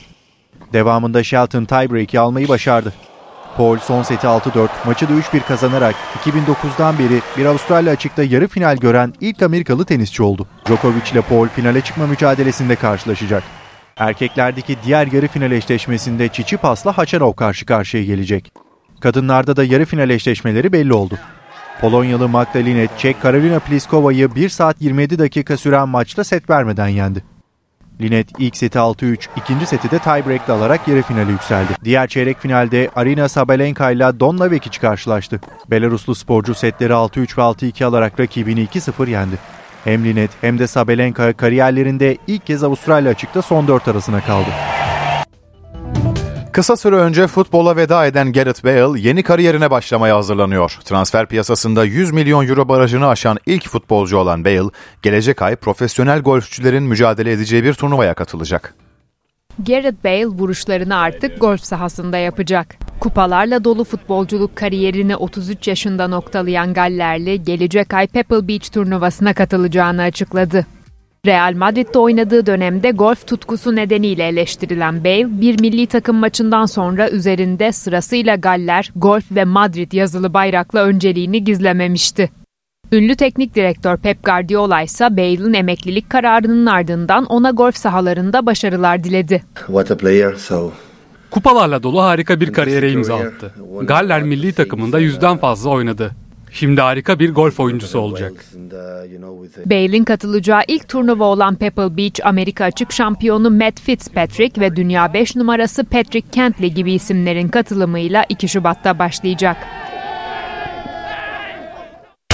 Devamında Shelton tiebreak'i almayı başardı. Paul son seti 6-4, maçı da 3-1 kazanarak 2009'dan beri bir Avustralya açıkta yarı final gören ilk Amerikalı tenisçi oldu. Djokovic ile Paul finale çıkma mücadelesinde karşılaşacak. Erkeklerdeki diğer yarı final eşleşmesinde Çiçipas'la Haçanov karşı karşıya gelecek. Kadınlarda da yarı final eşleşmeleri belli oldu. Polonyalı Magdalena Çek Karolina Pliskova'yı 1 saat 27 dakika süren maçta set vermeden yendi. Linet ilk seti 6-3, ikinci seti de tiebreak'le alarak yarı finale yükseldi. Diğer çeyrek finalde Arina Sabalenka ile Don Lavekic karşılaştı. Belaruslu sporcu setleri 6-3 ve 6-2 alarak rakibini 2-0 yendi. Hem Linet hem de Sabalenka kariyerlerinde ilk kez Avustralya açıkta son dört arasına kaldı. Kısa süre önce futbola veda eden Gareth Bale yeni kariyerine başlamaya hazırlanıyor. Transfer piyasasında 100 milyon euro barajını aşan ilk futbolcu olan Bale, gelecek ay profesyonel golfçülerin mücadele edeceği bir turnuvaya katılacak. Gareth Bale vuruşlarını artık golf sahasında yapacak. Kupalarla dolu futbolculuk kariyerini 33 yaşında noktalayan Gallerli gelecek ay Pebble Beach turnuvasına katılacağını açıkladı. Real Madrid'de oynadığı dönemde golf tutkusu nedeniyle eleştirilen Bale, bir milli takım maçından sonra üzerinde sırasıyla Galler, Golf ve Madrid yazılı bayrakla önceliğini gizlememişti. Ünlü teknik direktör Pep Guardiola ise Bale'ın emeklilik kararının ardından ona golf sahalarında başarılar diledi. What a player, so Kupalarla dolu harika bir kariyere imza attı. Galler milli takımında yüzden fazla oynadı. Şimdi harika bir golf oyuncusu olacak. Bale'in katılacağı ilk turnuva olan Pebble Beach Amerika açık şampiyonu Matt Fitzpatrick ve dünya 5 numarası Patrick Kentley gibi isimlerin katılımıyla 2 Şubat'ta başlayacak.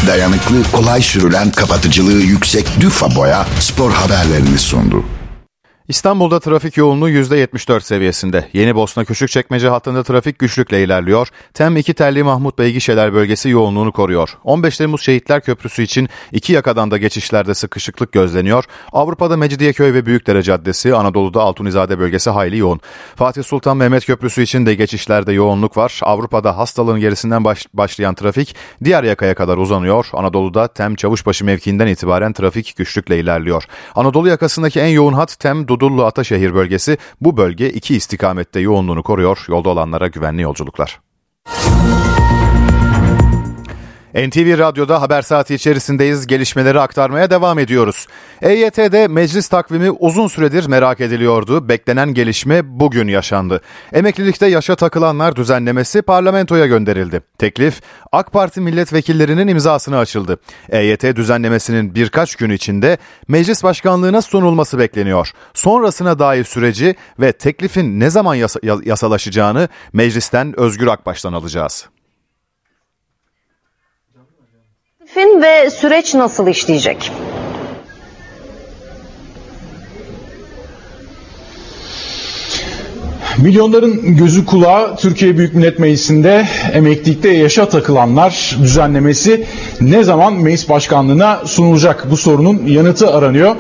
Dayanıklı, kolay sürülen, kapatıcılığı yüksek Düfa Boya spor haberlerini sundu. İstanbul'da trafik yoğunluğu %74 seviyesinde. Yeni Bosna Küçükçekmece hattında trafik güçlükle ilerliyor. Tem 2 telli Mahmut Bey gişeler bölgesi yoğunluğunu koruyor. 15 Temmuz Şehitler Köprüsü için iki yakadan da geçişlerde sıkışıklık gözleniyor. Avrupa'da Mecidiyeköy ve Büyükdere Caddesi, Anadolu'da Altunizade bölgesi hayli yoğun. Fatih Sultan Mehmet Köprüsü için de geçişlerde yoğunluk var. Avrupa'da hastalığın gerisinden baş, başlayan trafik diğer yakaya kadar uzanıyor. Anadolu'da Tem Çavuşbaşı mevkiinden itibaren trafik güçlükle ilerliyor. Anadolu yakasındaki en yoğun hat Tem Dudullu Ataşehir bölgesi bu bölge iki istikamette yoğunluğunu koruyor. Yolda olanlara güvenli yolculuklar. NTV Radyo'da haber saati içerisindeyiz. Gelişmeleri aktarmaya devam ediyoruz. EYT'de meclis takvimi uzun süredir merak ediliyordu. Beklenen gelişme bugün yaşandı. Emeklilikte yaşa takılanlar düzenlemesi parlamentoya gönderildi. Teklif AK Parti milletvekillerinin imzasına açıldı. EYT düzenlemesinin birkaç gün içinde meclis başkanlığına sunulması bekleniyor. Sonrasına dair süreci ve teklifin ne zaman yasa- yasalaşacağını meclisten Özgür Akbaş'tan alacağız. Fin ve süreç nasıl işleyecek? Milyonların gözü kulağı Türkiye Büyük Millet Meclisi'nde emeklilikte yaşa takılanlar düzenlemesi ne zaman meclis başkanlığına sunulacak? Bu sorunun yanıtı aranıyor.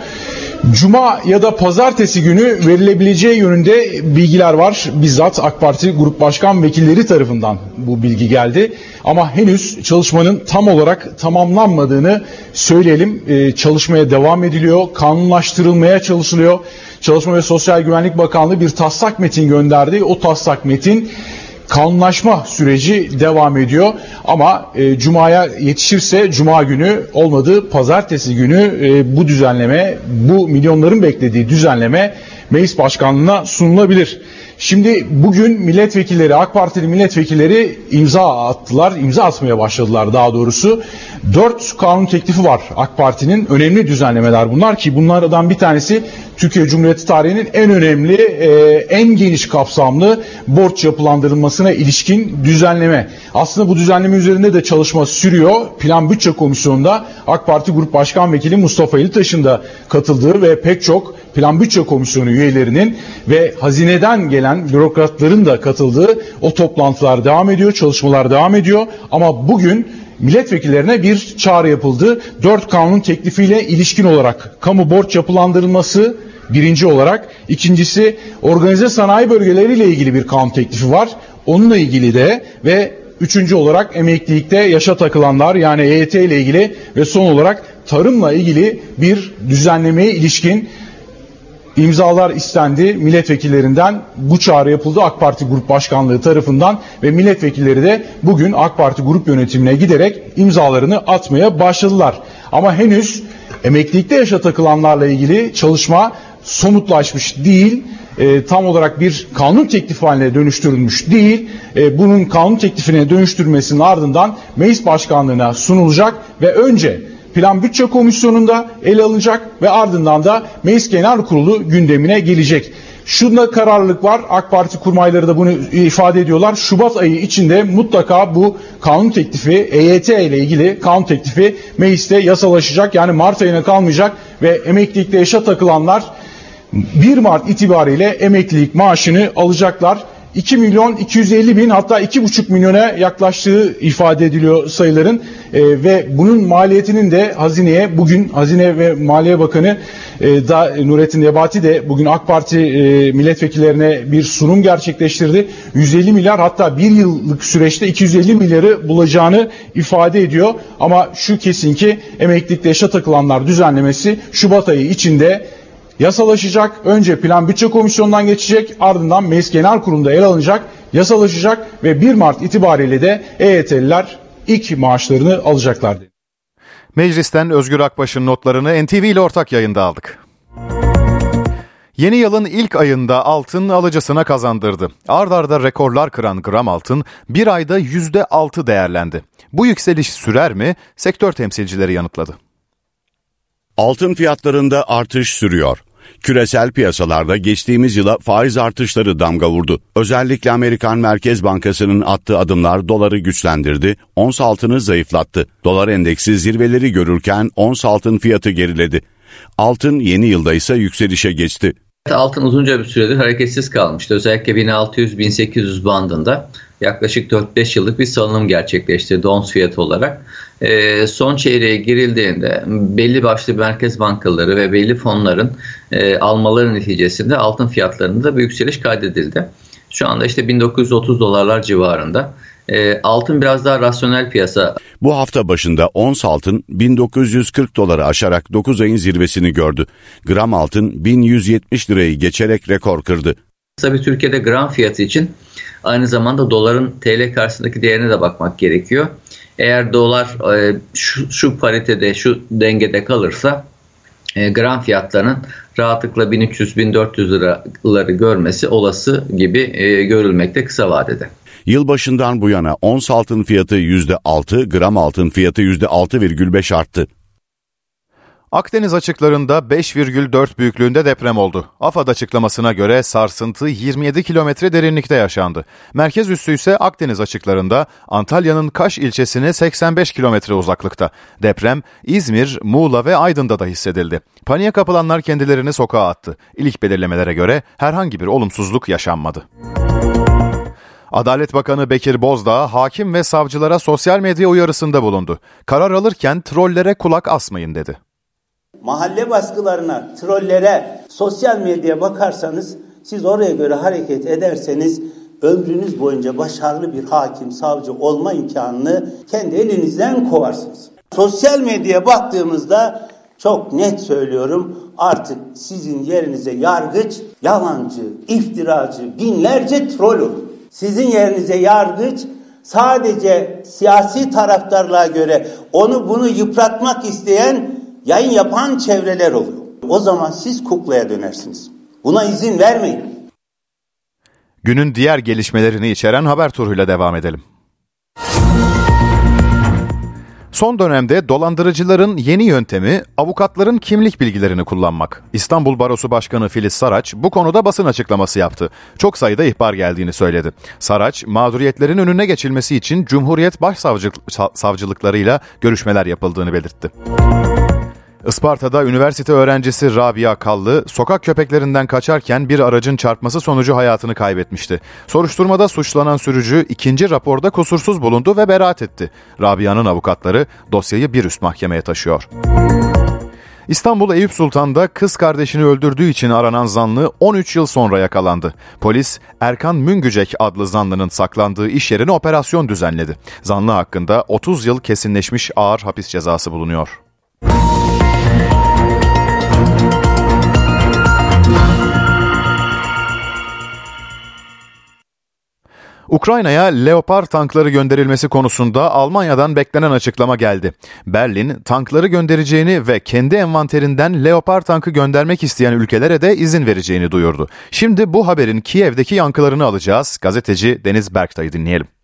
Cuma ya da pazartesi günü verilebileceği yönünde bilgiler var. Bizzat AK Parti Grup Başkan Vekilleri tarafından bu bilgi geldi. Ama henüz çalışmanın tam olarak tamamlanmadığını söyleyelim. Ee, çalışmaya devam ediliyor, kanunlaştırılmaya çalışılıyor. Çalışma ve Sosyal Güvenlik Bakanlığı bir taslak metin gönderdi. O taslak metin kanunlaşma süreci devam ediyor. Ama e, Cuma'ya yetişirse Cuma günü olmadı pazartesi günü e, bu düzenleme, bu milyonların beklediği düzenleme meclis başkanlığına sunulabilir. Şimdi bugün milletvekilleri, AK Partili milletvekilleri imza attılar, imza atmaya başladılar daha doğrusu. Dört kanun teklifi var AK Parti'nin. Önemli düzenlemeler bunlar ki bunlardan bir tanesi Türkiye Cumhuriyeti tarihinin en önemli, e, en geniş kapsamlı borç yapılandırılmasına ilişkin düzenleme. Aslında bu düzenleme üzerinde de çalışma sürüyor. Plan Bütçe Komisyonu'nda AK Parti Grup Başkan Vekili Mustafa İltaş'ın da katıldığı ve pek çok Plan Bütçe Komisyonu üyelerinin ve hazineden gelen bürokratların da katıldığı o toplantılar devam ediyor, çalışmalar devam ediyor. Ama bugün milletvekillerine bir çağrı yapıldı. Dört kanun teklifiyle ilişkin olarak kamu borç yapılandırılması birinci olarak. ikincisi organize sanayi bölgeleriyle ilgili bir kanun teklifi var. Onunla ilgili de ve üçüncü olarak emeklilikte yaşa takılanlar yani EYT ile ilgili ve son olarak tarımla ilgili bir düzenlemeye ilişkin imzalar istendi milletvekillerinden. Bu çağrı yapıldı AK Parti Grup Başkanlığı tarafından ve milletvekilleri de bugün AK Parti Grup Yönetimine giderek imzalarını atmaya başladılar. Ama henüz emeklilikte yaşa takılanlarla ilgili çalışma somutlaşmış değil. E, tam olarak bir kanun teklifi haline dönüştürülmüş değil. E, bunun kanun teklifine dönüştürmesinin ardından meclis başkanlığına sunulacak ve önce Plan Bütçe Komisyonu'nda ele alınacak ve ardından da Meclis Genel Kurulu gündemine gelecek. Şunda kararlılık var. AK Parti kurmayları da bunu ifade ediyorlar. Şubat ayı içinde mutlaka bu kanun teklifi EYT ile ilgili kanun teklifi mecliste yasalaşacak. Yani Mart ayına kalmayacak ve emeklilikte yaşa takılanlar 1 Mart itibariyle emeklilik maaşını alacaklar. 2 milyon 250 bin hatta 2,5 milyona yaklaştığı ifade ediliyor sayıların e, ve bunun maliyetinin de hazineye bugün Hazine ve Maliye Bakanı e, da, Nurettin Nebati de bugün AK Parti e, milletvekillerine bir sunum gerçekleştirdi. 150 milyar hatta bir yıllık süreçte 250 milyarı bulacağını ifade ediyor. Ama şu kesin ki emeklilikte yaşa takılanlar düzenlemesi Şubat ayı içinde yasalaşacak. Önce Plan Bütçe Komisyonu'ndan geçecek ardından Meclis Genel Kurulu'nda ele alınacak, yasalaşacak ve 1 Mart itibariyle de EYT'liler ilk maaşlarını alacaklar. Meclisten Özgür Akbaş'ın notlarını NTV ile ortak yayında aldık. Yeni yılın ilk ayında altın alıcısına kazandırdı. Ard arda rekorlar kıran gram altın bir ayda %6 değerlendi. Bu yükseliş sürer mi? Sektör temsilcileri yanıtladı. Altın fiyatlarında artış sürüyor. Küresel piyasalarda geçtiğimiz yıla faiz artışları damga vurdu. Özellikle Amerikan Merkez Bankası'nın attığı adımlar doları güçlendirdi, ons altını zayıflattı. Dolar endeksi zirveleri görürken ons altın fiyatı geriledi. Altın yeni yılda ise yükselişe geçti. Altın uzunca bir süredir hareketsiz kalmıştı. Özellikle 1600-1800 bandında yaklaşık 4-5 yıllık bir salınım gerçekleştirdi ons fiyatı olarak. E, son çeyreğe girildiğinde belli başlı merkez bankaları ve belli fonların e, almaları neticesinde altın fiyatlarında bir yükseliş kaydedildi. Şu anda işte 1930 dolarlar civarında. E, altın biraz daha rasyonel piyasa. Bu hafta başında ons altın 1940 doları aşarak 9 ayın zirvesini gördü. Gram altın 1170 lirayı geçerek rekor kırdı. Tabii Türkiye'de gram fiyatı için aynı zamanda doların TL karşısındaki değerine de bakmak gerekiyor. Eğer dolar e, şu, şu paritede, şu dengede kalırsa e, gram fiyatlarının rahatlıkla 1300-1400 liraları görmesi olası gibi e, görülmekte kısa vadede. Yılbaşından bu yana ons altın fiyatı %6, gram altın fiyatı %6,5 arttı. Akdeniz açıklarında 5,4 büyüklüğünde deprem oldu. AFAD açıklamasına göre sarsıntı 27 kilometre derinlikte yaşandı. Merkez üssü ise Akdeniz açıklarında Antalya'nın Kaş ilçesine 85 kilometre uzaklıkta. Deprem İzmir, Muğla ve Aydın'da da hissedildi. Paniğe kapılanlar kendilerini sokağa attı. İlk belirlemelere göre herhangi bir olumsuzluk yaşanmadı. Adalet Bakanı Bekir Bozdağ hakim ve savcılara sosyal medya uyarısında bulundu. Karar alırken trollere kulak asmayın dedi mahalle baskılarına, trollere, sosyal medyaya bakarsanız siz oraya göre hareket ederseniz ömrünüz boyunca başarılı bir hakim, savcı olma imkanını kendi elinizden kovarsınız. Sosyal medyaya baktığımızda çok net söylüyorum artık sizin yerinize yargıç, yalancı, iftiracı, binlerce troll olur. Sizin yerinize yargıç sadece siyasi taraftarlığa göre onu bunu yıpratmak isteyen yayın yapan çevreler oluyor. O zaman siz kuklaya dönersiniz. Buna izin vermeyin. Günün diğer gelişmelerini içeren haber turuyla devam edelim. Son dönemde dolandırıcıların yeni yöntemi avukatların kimlik bilgilerini kullanmak. İstanbul Barosu Başkanı Filiz Saraç bu konuda basın açıklaması yaptı. Çok sayıda ihbar geldiğini söyledi. Saraç, mağduriyetlerin önüne geçilmesi için Cumhuriyet Başsavcılıklarıyla görüşmeler yapıldığını belirtti. Isparta'da üniversite öğrencisi Rabia Kallı sokak köpeklerinden kaçarken bir aracın çarpması sonucu hayatını kaybetmişti. Soruşturmada suçlanan sürücü ikinci raporda kusursuz bulundu ve beraat etti. Rabia'nın avukatları dosyayı bir üst mahkemeye taşıyor. İstanbul Eyüp Sultan'da kız kardeşini öldürdüğü için aranan zanlı 13 yıl sonra yakalandı. Polis Erkan Müngücek adlı zanlının saklandığı iş yerine operasyon düzenledi. Zanlı hakkında 30 yıl kesinleşmiş ağır hapis cezası bulunuyor. Ukrayna'ya Leopard tankları gönderilmesi konusunda Almanya'dan beklenen açıklama geldi. Berlin, tankları göndereceğini ve kendi envanterinden Leopard tankı göndermek isteyen ülkelere de izin vereceğini duyurdu. Şimdi bu haberin Kiev'deki yankılarını alacağız. Gazeteci Deniz Berktay'ı dinleyelim.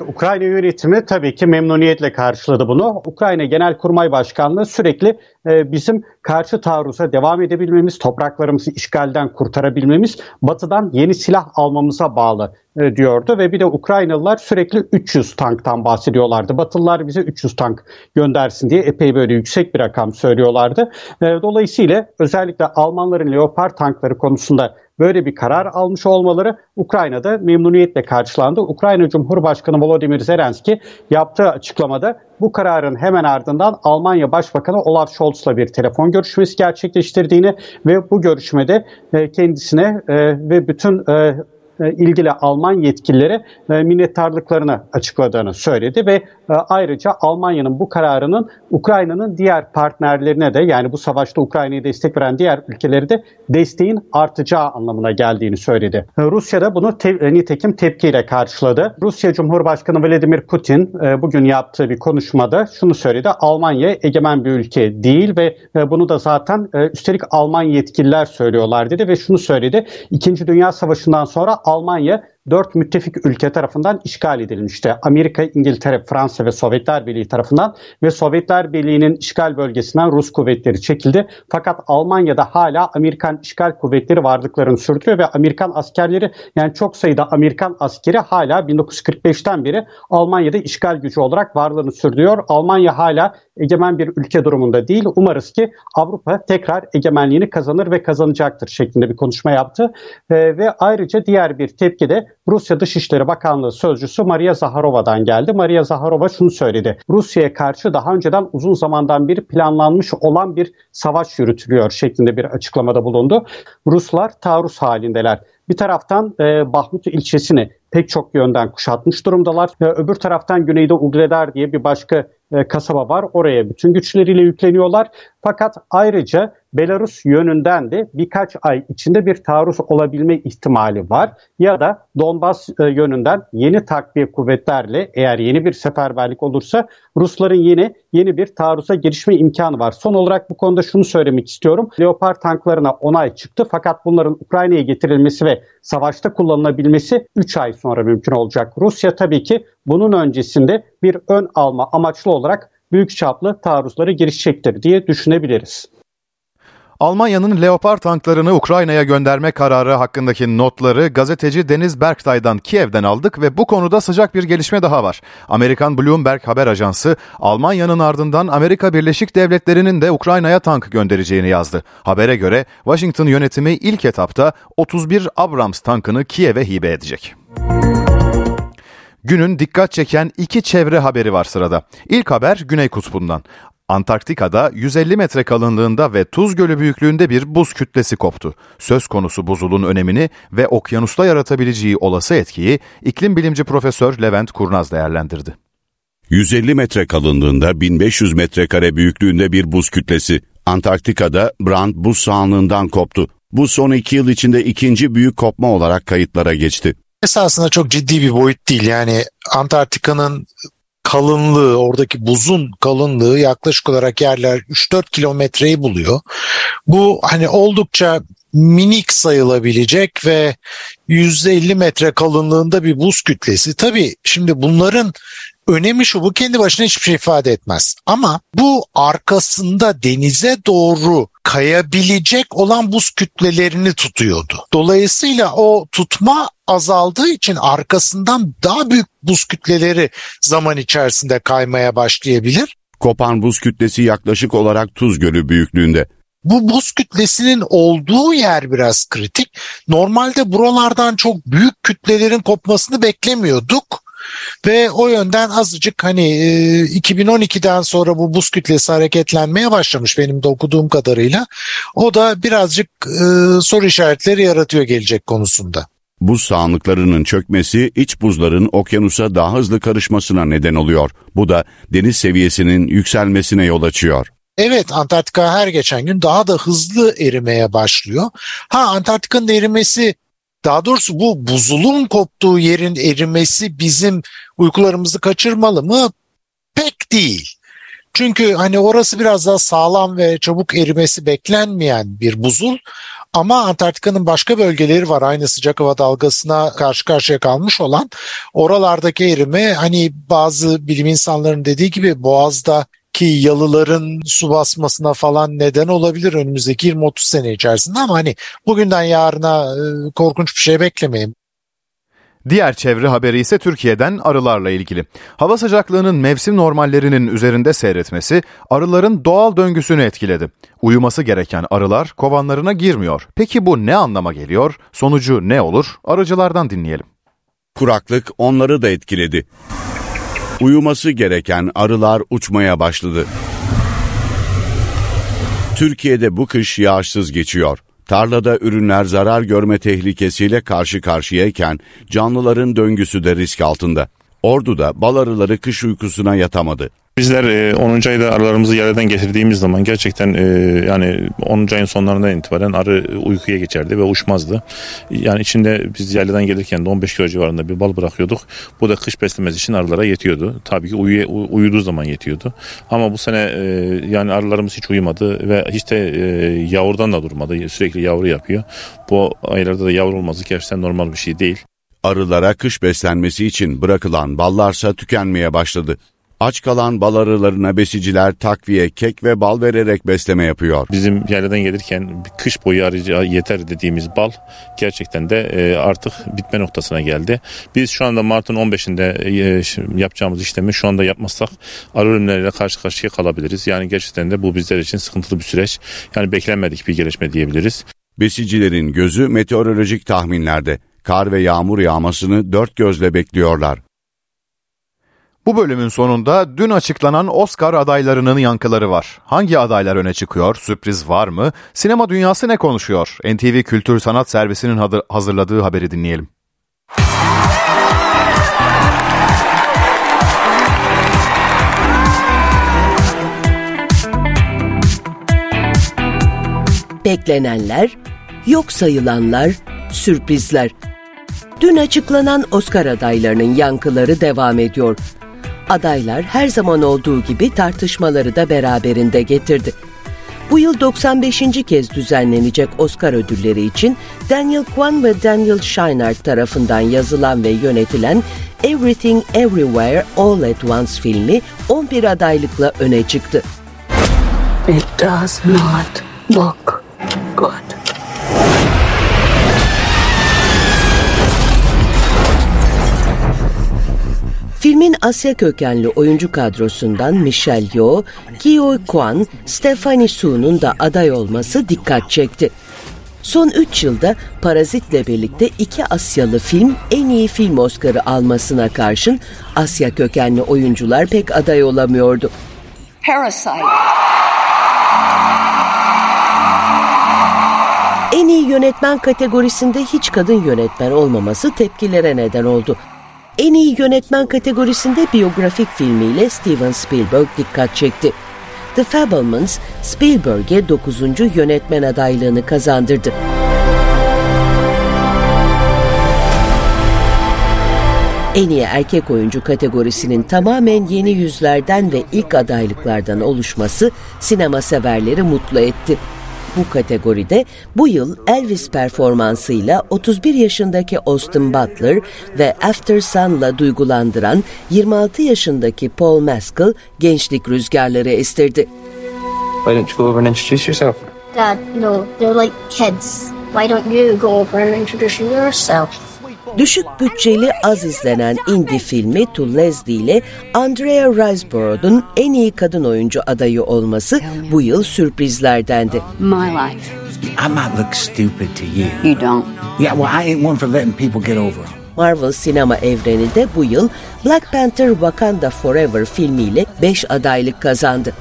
Ukrayna yönetimi tabii ki memnuniyetle karşıladı bunu. Ukrayna Genelkurmay Başkanlığı sürekli e, bizim karşı taarruza devam edebilmemiz, topraklarımızı işgalden kurtarabilmemiz, batıdan yeni silah almamıza bağlı e, diyordu. Ve bir de Ukraynalılar sürekli 300 tanktan bahsediyorlardı. Batılılar bize 300 tank göndersin diye epey böyle yüksek bir rakam söylüyorlardı. E, dolayısıyla özellikle Almanların Leopard tankları konusunda böyle bir karar almış olmaları Ukrayna'da memnuniyetle karşılandı. Ukrayna Cumhurbaşkanı Volodymyr Zelenski yaptığı açıklamada bu kararın hemen ardından Almanya Başbakanı Olaf Scholz'la bir telefon görüşmesi gerçekleştirdiğini ve bu görüşmede e, kendisine e, ve bütün e, ilgili Alman yetkililere e, minnettarlıklarını açıkladığını söyledi ve e, ayrıca Almanya'nın bu kararının Ukrayna'nın diğer partnerlerine de yani bu savaşta Ukrayna'ya destek veren diğer ülkeleri de desteğin artacağı anlamına geldiğini söyledi. Rusya'da bunu te- nitekim tepkiyle karşıladı. Rusya Cumhurbaşkanı Vladimir Putin bugün yaptığı bir konuşmada şunu söyledi. Almanya egemen bir ülke değil ve bunu da zaten üstelik Alman yetkililer söylüyorlar dedi ve şunu söyledi. İkinci Dünya Savaşı'ndan sonra Almanya dört müttefik ülke tarafından işgal edilmişti. Amerika, İngiltere, Fransa ve Sovyetler Birliği tarafından ve Sovyetler Birliği'nin işgal bölgesinden Rus kuvvetleri çekildi. Fakat Almanya'da hala Amerikan işgal kuvvetleri varlıklarını sürdürüyor ve Amerikan askerleri yani çok sayıda Amerikan askeri hala 1945'ten beri Almanya'da işgal gücü olarak varlığını sürdürüyor. Almanya hala egemen bir ülke durumunda değil. Umarız ki Avrupa tekrar egemenliğini kazanır ve kazanacaktır şeklinde bir konuşma yaptı. E, ve ayrıca diğer bir tepki de Rusya Dışişleri Bakanlığı Sözcüsü Maria Zaharova'dan geldi. Maria Zaharova şunu söyledi. Rusya'ya karşı daha önceden uzun zamandan beri planlanmış olan bir savaş yürütülüyor şeklinde bir açıklamada bulundu. Ruslar taarruz halindeler. Bir taraftan e, Bahmut ilçesini pek çok yönden kuşatmış durumdalar. E, öbür taraftan güneyde Ugledar diye bir başka e, kasaba var. Oraya bütün güçleriyle yükleniyorlar. Fakat ayrıca Belarus yönünden de birkaç ay içinde bir taarruz olabilme ihtimali var. Ya da Donbas e, yönünden yeni takviye kuvvetlerle eğer yeni bir seferberlik olursa Rusların yine yeni bir taarruza girişme imkanı var. Son olarak bu konuda şunu söylemek istiyorum. Leopard tanklarına onay çıktı fakat bunların Ukrayna'ya getirilmesi ve savaşta kullanılabilmesi 3 ay sonra mümkün olacak. Rusya tabii ki bunun öncesinde bir ön alma amaçlı olarak büyük çaplı taarruzlara girişecektir diye düşünebiliriz. Almanya'nın Leopard tanklarını Ukrayna'ya gönderme kararı hakkındaki notları gazeteci Deniz Berktay'dan Kiev'den aldık ve bu konuda sıcak bir gelişme daha var. Amerikan Bloomberg haber ajansı Almanya'nın ardından Amerika Birleşik Devletleri'nin de Ukrayna'ya tank göndereceğini yazdı. Habere göre Washington yönetimi ilk etapta 31 Abrams tankını Kiev'e hibe edecek. Günün dikkat çeken iki çevre haberi var sırada. İlk haber Güney Kutbu'ndan. Antarktika'da 150 metre kalınlığında ve Tuz Gölü büyüklüğünde bir buz kütlesi koptu. Söz konusu buzulun önemini ve okyanusta yaratabileceği olası etkiyi iklim bilimci Profesör Levent Kurnaz değerlendirdi. 150 metre kalınlığında 1500 metrekare büyüklüğünde bir buz kütlesi Antarktika'da Brand buz sahanlığından koptu. Bu son iki yıl içinde ikinci büyük kopma olarak kayıtlara geçti. Esasında çok ciddi bir boyut değil. Yani Antarktika'nın kalınlığı, oradaki buzun kalınlığı yaklaşık olarak yerler 3-4 kilometreyi buluyor. Bu hani oldukça minik sayılabilecek ve 150 metre kalınlığında bir buz kütlesi. Tabii şimdi bunların önemi şu bu kendi başına hiçbir şey ifade etmez. Ama bu arkasında denize doğru kayabilecek olan buz kütlelerini tutuyordu. Dolayısıyla o tutma azaldığı için arkasından daha büyük buz kütleleri zaman içerisinde kaymaya başlayabilir. Kopan buz kütlesi yaklaşık olarak Tuz Gölü büyüklüğünde. Bu buz kütlesinin olduğu yer biraz kritik. Normalde buralardan çok büyük kütlelerin kopmasını beklemiyorduk. Ve o yönden azıcık hani 2012'den sonra bu buz kütlesi hareketlenmeye başlamış benim de okuduğum kadarıyla. O da birazcık soru işaretleri yaratıyor gelecek konusunda. Buz sahanlıklarının çökmesi iç buzların okyanusa daha hızlı karışmasına neden oluyor. Bu da deniz seviyesinin yükselmesine yol açıyor. Evet Antarktika her geçen gün daha da hızlı erimeye başlıyor. Ha Antarktika'nın erimesi daha doğrusu bu buzulun koptuğu yerin erimesi bizim uykularımızı kaçırmalı mı? Pek değil. Çünkü hani orası biraz daha sağlam ve çabuk erimesi beklenmeyen bir buzul. Ama Antarktika'nın başka bölgeleri var aynı sıcak hava dalgasına karşı karşıya kalmış olan. Oralardaki erime hani bazı bilim insanlarının dediği gibi Boğaz'da ki yalıların su basmasına falan neden olabilir önümüzdeki 20-30 sene içerisinde ama hani bugünden yarına korkunç bir şey beklemeyin. Diğer çevre haberi ise Türkiye'den arılarla ilgili. Hava sıcaklığının mevsim normallerinin üzerinde seyretmesi arıların doğal döngüsünü etkiledi. Uyuması gereken arılar kovanlarına girmiyor. Peki bu ne anlama geliyor? Sonucu ne olur? Arıcılardan dinleyelim. Kuraklık onları da etkiledi. Uyuması gereken arılar uçmaya başladı. Türkiye'de bu kış yağışsız geçiyor. Tarlada ürünler zarar görme tehlikesiyle karşı karşıyayken canlıların döngüsü de risk altında. Ordu'da bal arıları kış uykusuna yatamadı. Bizler 10. ayda arılarımızı yerden getirdiğimiz zaman gerçekten yani 10. ayın sonlarından itibaren arı uykuya geçerdi ve uçmazdı. Yani içinde biz yerden gelirken de 15 kilo civarında bir bal bırakıyorduk. Bu da kış beslemesi için arılara yetiyordu. Tabii ki uyu, uyuduğu zaman yetiyordu. Ama bu sene yani arılarımız hiç uyumadı ve hiç de yavrudan da durmadı. Sürekli yavru yapıyor. Bu aylarda da yavru olması gerçekten normal bir şey değil. Arılara kış beslenmesi için bırakılan ballarsa tükenmeye başladı. Aç kalan bal arılarına besiciler takviye, kek ve bal vererek besleme yapıyor. Bizim yerden gelirken kış boyu arıca yeter dediğimiz bal gerçekten de artık bitme noktasına geldi. Biz şu anda Mart'ın 15'inde yapacağımız işlemi şu anda yapmazsak arı ölümleriyle karşı karşıya kalabiliriz. Yani gerçekten de bu bizler için sıkıntılı bir süreç. Yani beklenmedik bir gelişme diyebiliriz. Besicilerin gözü meteorolojik tahminlerde. Kar ve yağmur yağmasını dört gözle bekliyorlar. Bu bölümün sonunda dün açıklanan Oscar adaylarının yankıları var. Hangi adaylar öne çıkıyor? Sürpriz var mı? Sinema dünyası ne konuşuyor? NTV Kültür Sanat Servisi'nin hazırladığı haberi dinleyelim. Beklenenler, yok sayılanlar, sürprizler. Dün açıklanan Oscar adaylarının yankıları devam ediyor adaylar her zaman olduğu gibi tartışmaları da beraberinde getirdi. Bu yıl 95. kez düzenlenecek Oscar ödülleri için Daniel Kwan ve Daniel Scheinert tarafından yazılan ve yönetilen Everything Everywhere All at Once filmi 11 adaylıkla öne çıktı. It does not look good. Filmin Asya kökenli oyuncu kadrosundan Michelle Yeoh, Kyo Kwan, Stephanie Su'nun da aday olması dikkat çekti. Son 3 yılda Parazit'le birlikte iki Asyalı film en iyi film Oscar'ı almasına karşın Asya kökenli oyuncular pek aday olamıyordu. Parasite. En iyi yönetmen kategorisinde hiç kadın yönetmen olmaması tepkilere neden oldu. En iyi yönetmen kategorisinde biyografik filmiyle Steven Spielberg dikkat çekti. The Fablemans, Spielberg'e 9. yönetmen adaylığını kazandırdı. En iyi erkek oyuncu kategorisinin tamamen yeni yüzlerden ve ilk adaylıklardan oluşması sinema severleri mutlu etti. Bu kategoride bu yıl Elvis performansıyla 31 yaşındaki Austin Butler ve After Sun'la duygulandıran 26 yaşındaki Paul Mescal gençlik rüzgarları estirdi. Why don't you go over and introduce yourself? Dad, no, they're like kids. Why don't you go over and introduce yourself? Düşük bütçeli az izlenen indie filmi To Leslie ile Andrea Riseborough'un en iyi kadın oyuncu adayı olması bu yıl sürprizlerdendi. My life. I might look stupid to you. You don't. Yeah, well, I ain't one for letting people get over. Marvel sinema evreninde bu yıl Black Panther Wakanda Forever filmiyle 5 adaylık kazandı.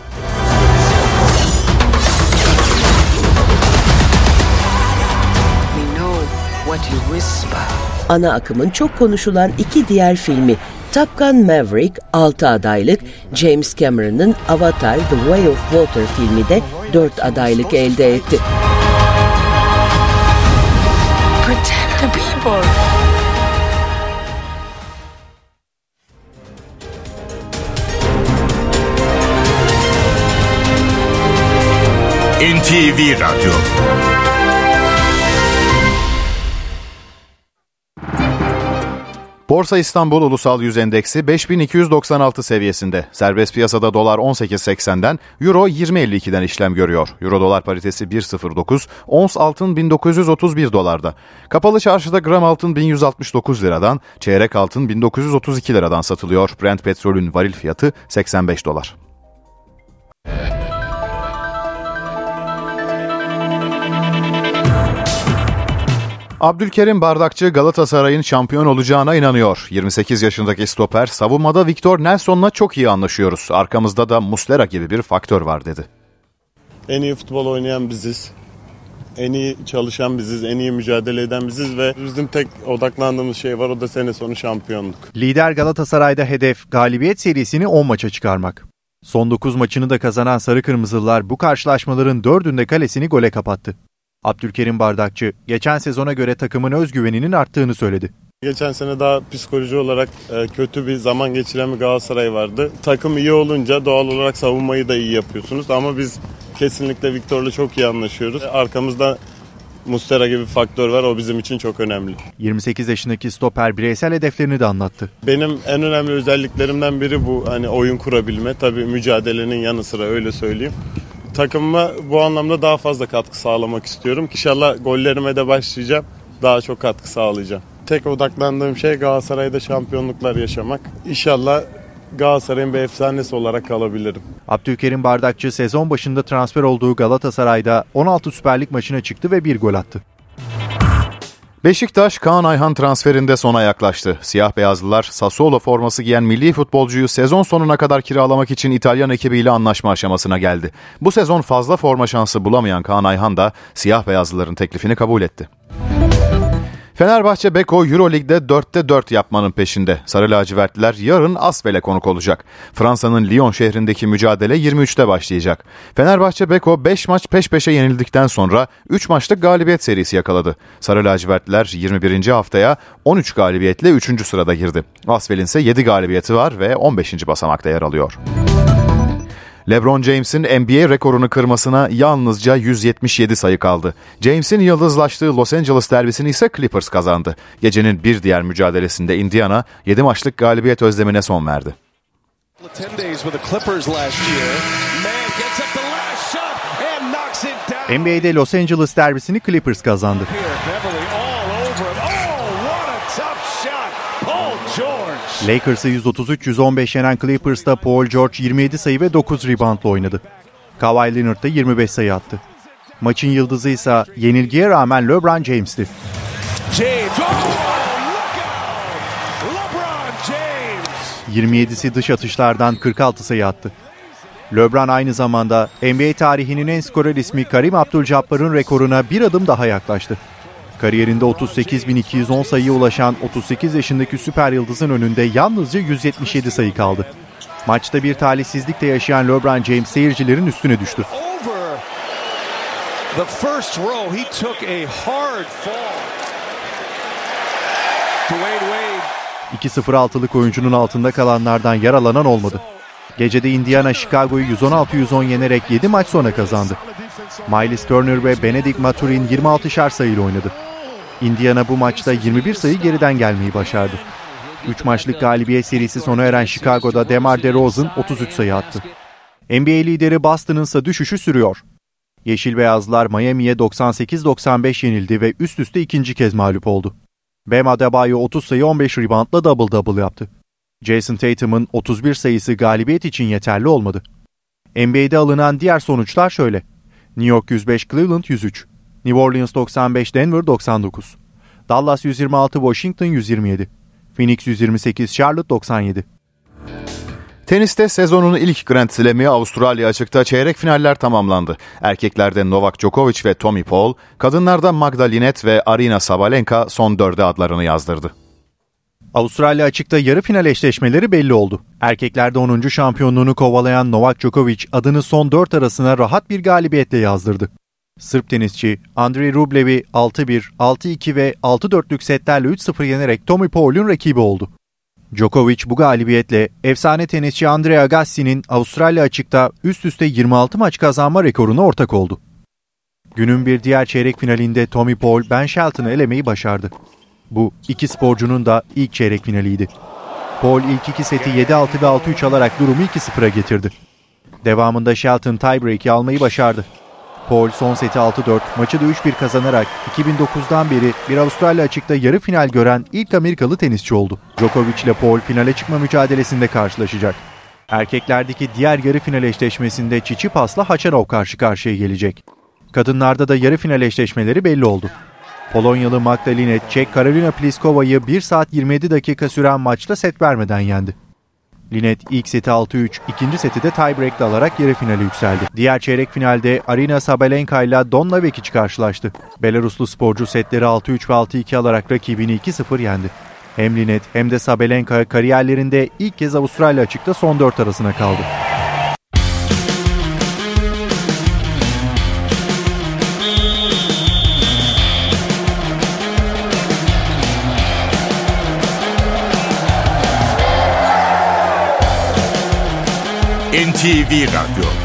We know what you whisper. Ana akımın çok konuşulan iki diğer filmi Top Gun Maverick 6 adaylık, James Cameron'ın Avatar The Way of Water filmi de 4 adaylık elde etti. Protect the people. NTV Radyo Borsa İstanbul Ulusal Yüz Endeksi 5296 seviyesinde. Serbest piyasada dolar 18.80'den, euro 20.52'den işlem görüyor. Euro dolar paritesi 1.09, ons altın 1931 dolarda. Kapalı çarşıda gram altın 1169 liradan, çeyrek altın 1932 liradan satılıyor. Brent petrolün varil fiyatı 85 dolar. Abdülkerim Bardakçı Galatasaray'ın şampiyon olacağına inanıyor. 28 yaşındaki stoper savunmada Victor Nelson'la çok iyi anlaşıyoruz. Arkamızda da Muslera gibi bir faktör var dedi. En iyi futbol oynayan biziz. En iyi çalışan biziz, en iyi mücadele eden biziz ve bizim tek odaklandığımız şey var o da sene sonu şampiyonluk. Lider Galatasaray'da hedef galibiyet serisini 10 maça çıkarmak. Son 9 maçını da kazanan Sarı Kırmızılılar bu karşılaşmaların 4'ünde kalesini gole kapattı. Abdülkerim Bardakçı geçen sezona göre takımın özgüveninin arttığını söyledi. Geçen sene daha psikoloji olarak e, kötü bir zaman geçiren bir Galatasaray vardı. Takım iyi olunca doğal olarak savunmayı da iyi yapıyorsunuz ama biz kesinlikle Viktor'la çok iyi anlaşıyoruz. Arkamızda Mustera gibi bir faktör var o bizim için çok önemli. 28 yaşındaki stoper bireysel hedeflerini de anlattı. Benim en önemli özelliklerimden biri bu hani oyun kurabilme. Tabii mücadelenin yanı sıra öyle söyleyeyim. Takımıma bu anlamda daha fazla katkı sağlamak istiyorum. İnşallah gollerime de başlayacağım. Daha çok katkı sağlayacağım. Tek odaklandığım şey Galatasaray'da şampiyonluklar yaşamak. İnşallah Galatasaray'ın bir efsanesi olarak kalabilirim. Abdülkerim Bardakçı sezon başında transfer olduğu Galatasaray'da 16 Süper Lig maçına çıktı ve bir gol attı. Beşiktaş Kaan Ayhan transferinde sona yaklaştı. Siyah beyazlılar Sassuolo forması giyen milli futbolcuyu sezon sonuna kadar kiralamak için İtalyan ekibiyle anlaşma aşamasına geldi. Bu sezon fazla forma şansı bulamayan Kaan Ayhan da siyah beyazlıların teklifini kabul etti. Fenerbahçe Beko Euroleague'de 4'te 4 yapmanın peşinde. Sarı lacivertliler yarın Asvel'e konuk olacak. Fransa'nın Lyon şehrindeki mücadele 23'te başlayacak. Fenerbahçe Beko 5 maç peş peşe yenildikten sonra 3 maçlık galibiyet serisi yakaladı. Sarı lacivertliler 21. haftaya 13 galibiyetle 3. sırada girdi. Asvel'in ise 7 galibiyeti var ve 15. basamakta yer alıyor. LeBron James'in NBA rekorunu kırmasına yalnızca 177 sayı kaldı. James'in yıldızlaştığı Los Angeles derbisini ise Clippers kazandı. Gecenin bir diğer mücadelesinde Indiana 7 maçlık galibiyet özlemine son verdi. NBA'de Los Angeles derbisini Clippers kazandı. Lakers'ı 133-115 yenen Clippers'ta Paul George 27 sayı ve 9 reboundla oynadı. Kawhi Leonard da 25 sayı attı. Maçın yıldızı ise yenilgiye rağmen LeBron James'ti. James. Oh, 27'si dış atışlardan 46 sayı attı. LeBron aynı zamanda NBA tarihinin en skorer ismi Karim Abdul-Jabbar'ın rekoruna bir adım daha yaklaştı. Kariyerinde 38.210 sayıya ulaşan 38 yaşındaki süper yıldızın önünde yalnızca 177 sayı kaldı. Maçta bir talihsizlikle yaşayan LeBron James seyircilerin üstüne düştü. 2-0-6'lık oyuncunun altında kalanlardan yaralanan olmadı. Gecede Indiana Chicago'yu 116-110 yenerek 7 maç sonra kazandı. Miles Turner ve Benedict Maturin 26'şer sayıyla oynadı. Indiana bu maçta 21 sayı geriden gelmeyi başardı. 3 maçlık galibiyet serisi sona eren Chicago'da DeMar DeRozan 33 sayı attı. NBA lideri Boston'ın düşüşü sürüyor. Yeşil Beyazlar Miami'ye 98-95 yenildi ve üst üste ikinci kez mağlup oldu. Bam Adebayo 30 sayı 15 reboundla double-double yaptı. Jason Tatum'un 31 sayısı galibiyet için yeterli olmadı. NBA'de alınan diğer sonuçlar şöyle. New York 105, Cleveland 103. New Orleans 95, Denver 99. Dallas 126, Washington 127. Phoenix 128, Charlotte 97. Teniste sezonun ilk Grand Slam'i Avustralya açıkta çeyrek finaller tamamlandı. Erkeklerde Novak Djokovic ve Tommy Paul, kadınlarda Magda Linet ve Arina Sabalenka son dörde adlarını yazdırdı. Avustralya açıkta yarı final eşleşmeleri belli oldu. Erkeklerde 10. şampiyonluğunu kovalayan Novak Djokovic adını son 4 arasına rahat bir galibiyetle yazdırdı. Sırp tenisçi Andrei Rublev'i 6-1, 6-2 ve 6-4'lük setlerle 3-0 yenerek Tommy Paul'un rakibi oldu. Djokovic bu galibiyetle efsane tenisçi Andre Agassi'nin Avustralya açıkta üst üste 26 maç kazanma rekoruna ortak oldu. Günün bir diğer çeyrek finalinde Tommy Paul Ben Shelton'ı elemeyi başardı. Bu iki sporcunun da ilk çeyrek finaliydi. Paul ilk iki seti 7-6 ve 6-3 alarak durumu 2-0'a getirdi. Devamında Shelton tiebreak'i almayı başardı. Paul son seti 6-4, maçı da 3-1 kazanarak 2009'dan beri bir Avustralya açıkta yarı final gören ilk Amerikalı tenisçi oldu. Djokovic ile Paul finale çıkma mücadelesinde karşılaşacak. Erkeklerdeki diğer yarı final eşleşmesinde Çiçipas'la Haçanov karşı karşıya gelecek. Kadınlarda da yarı final eşleşmeleri belli oldu. Polonyalı Magdalena Çek Karolina Pliskova'yı 1 saat 27 dakika süren maçta set vermeden yendi. Linet ilk seti 6-3, ikinci seti de tiebreak'le alarak yarı finale yükseldi. Diğer çeyrek finalde Arina Sabalenka ile Donna Vekic karşılaştı. Belaruslu sporcu setleri 6-3 ve 6-2 alarak rakibini 2-0 yendi. Hem Linet hem de Sabalenka kariyerlerinde ilk kez Avustralya açıkta son 4 arasına kaldı. NTV Radyo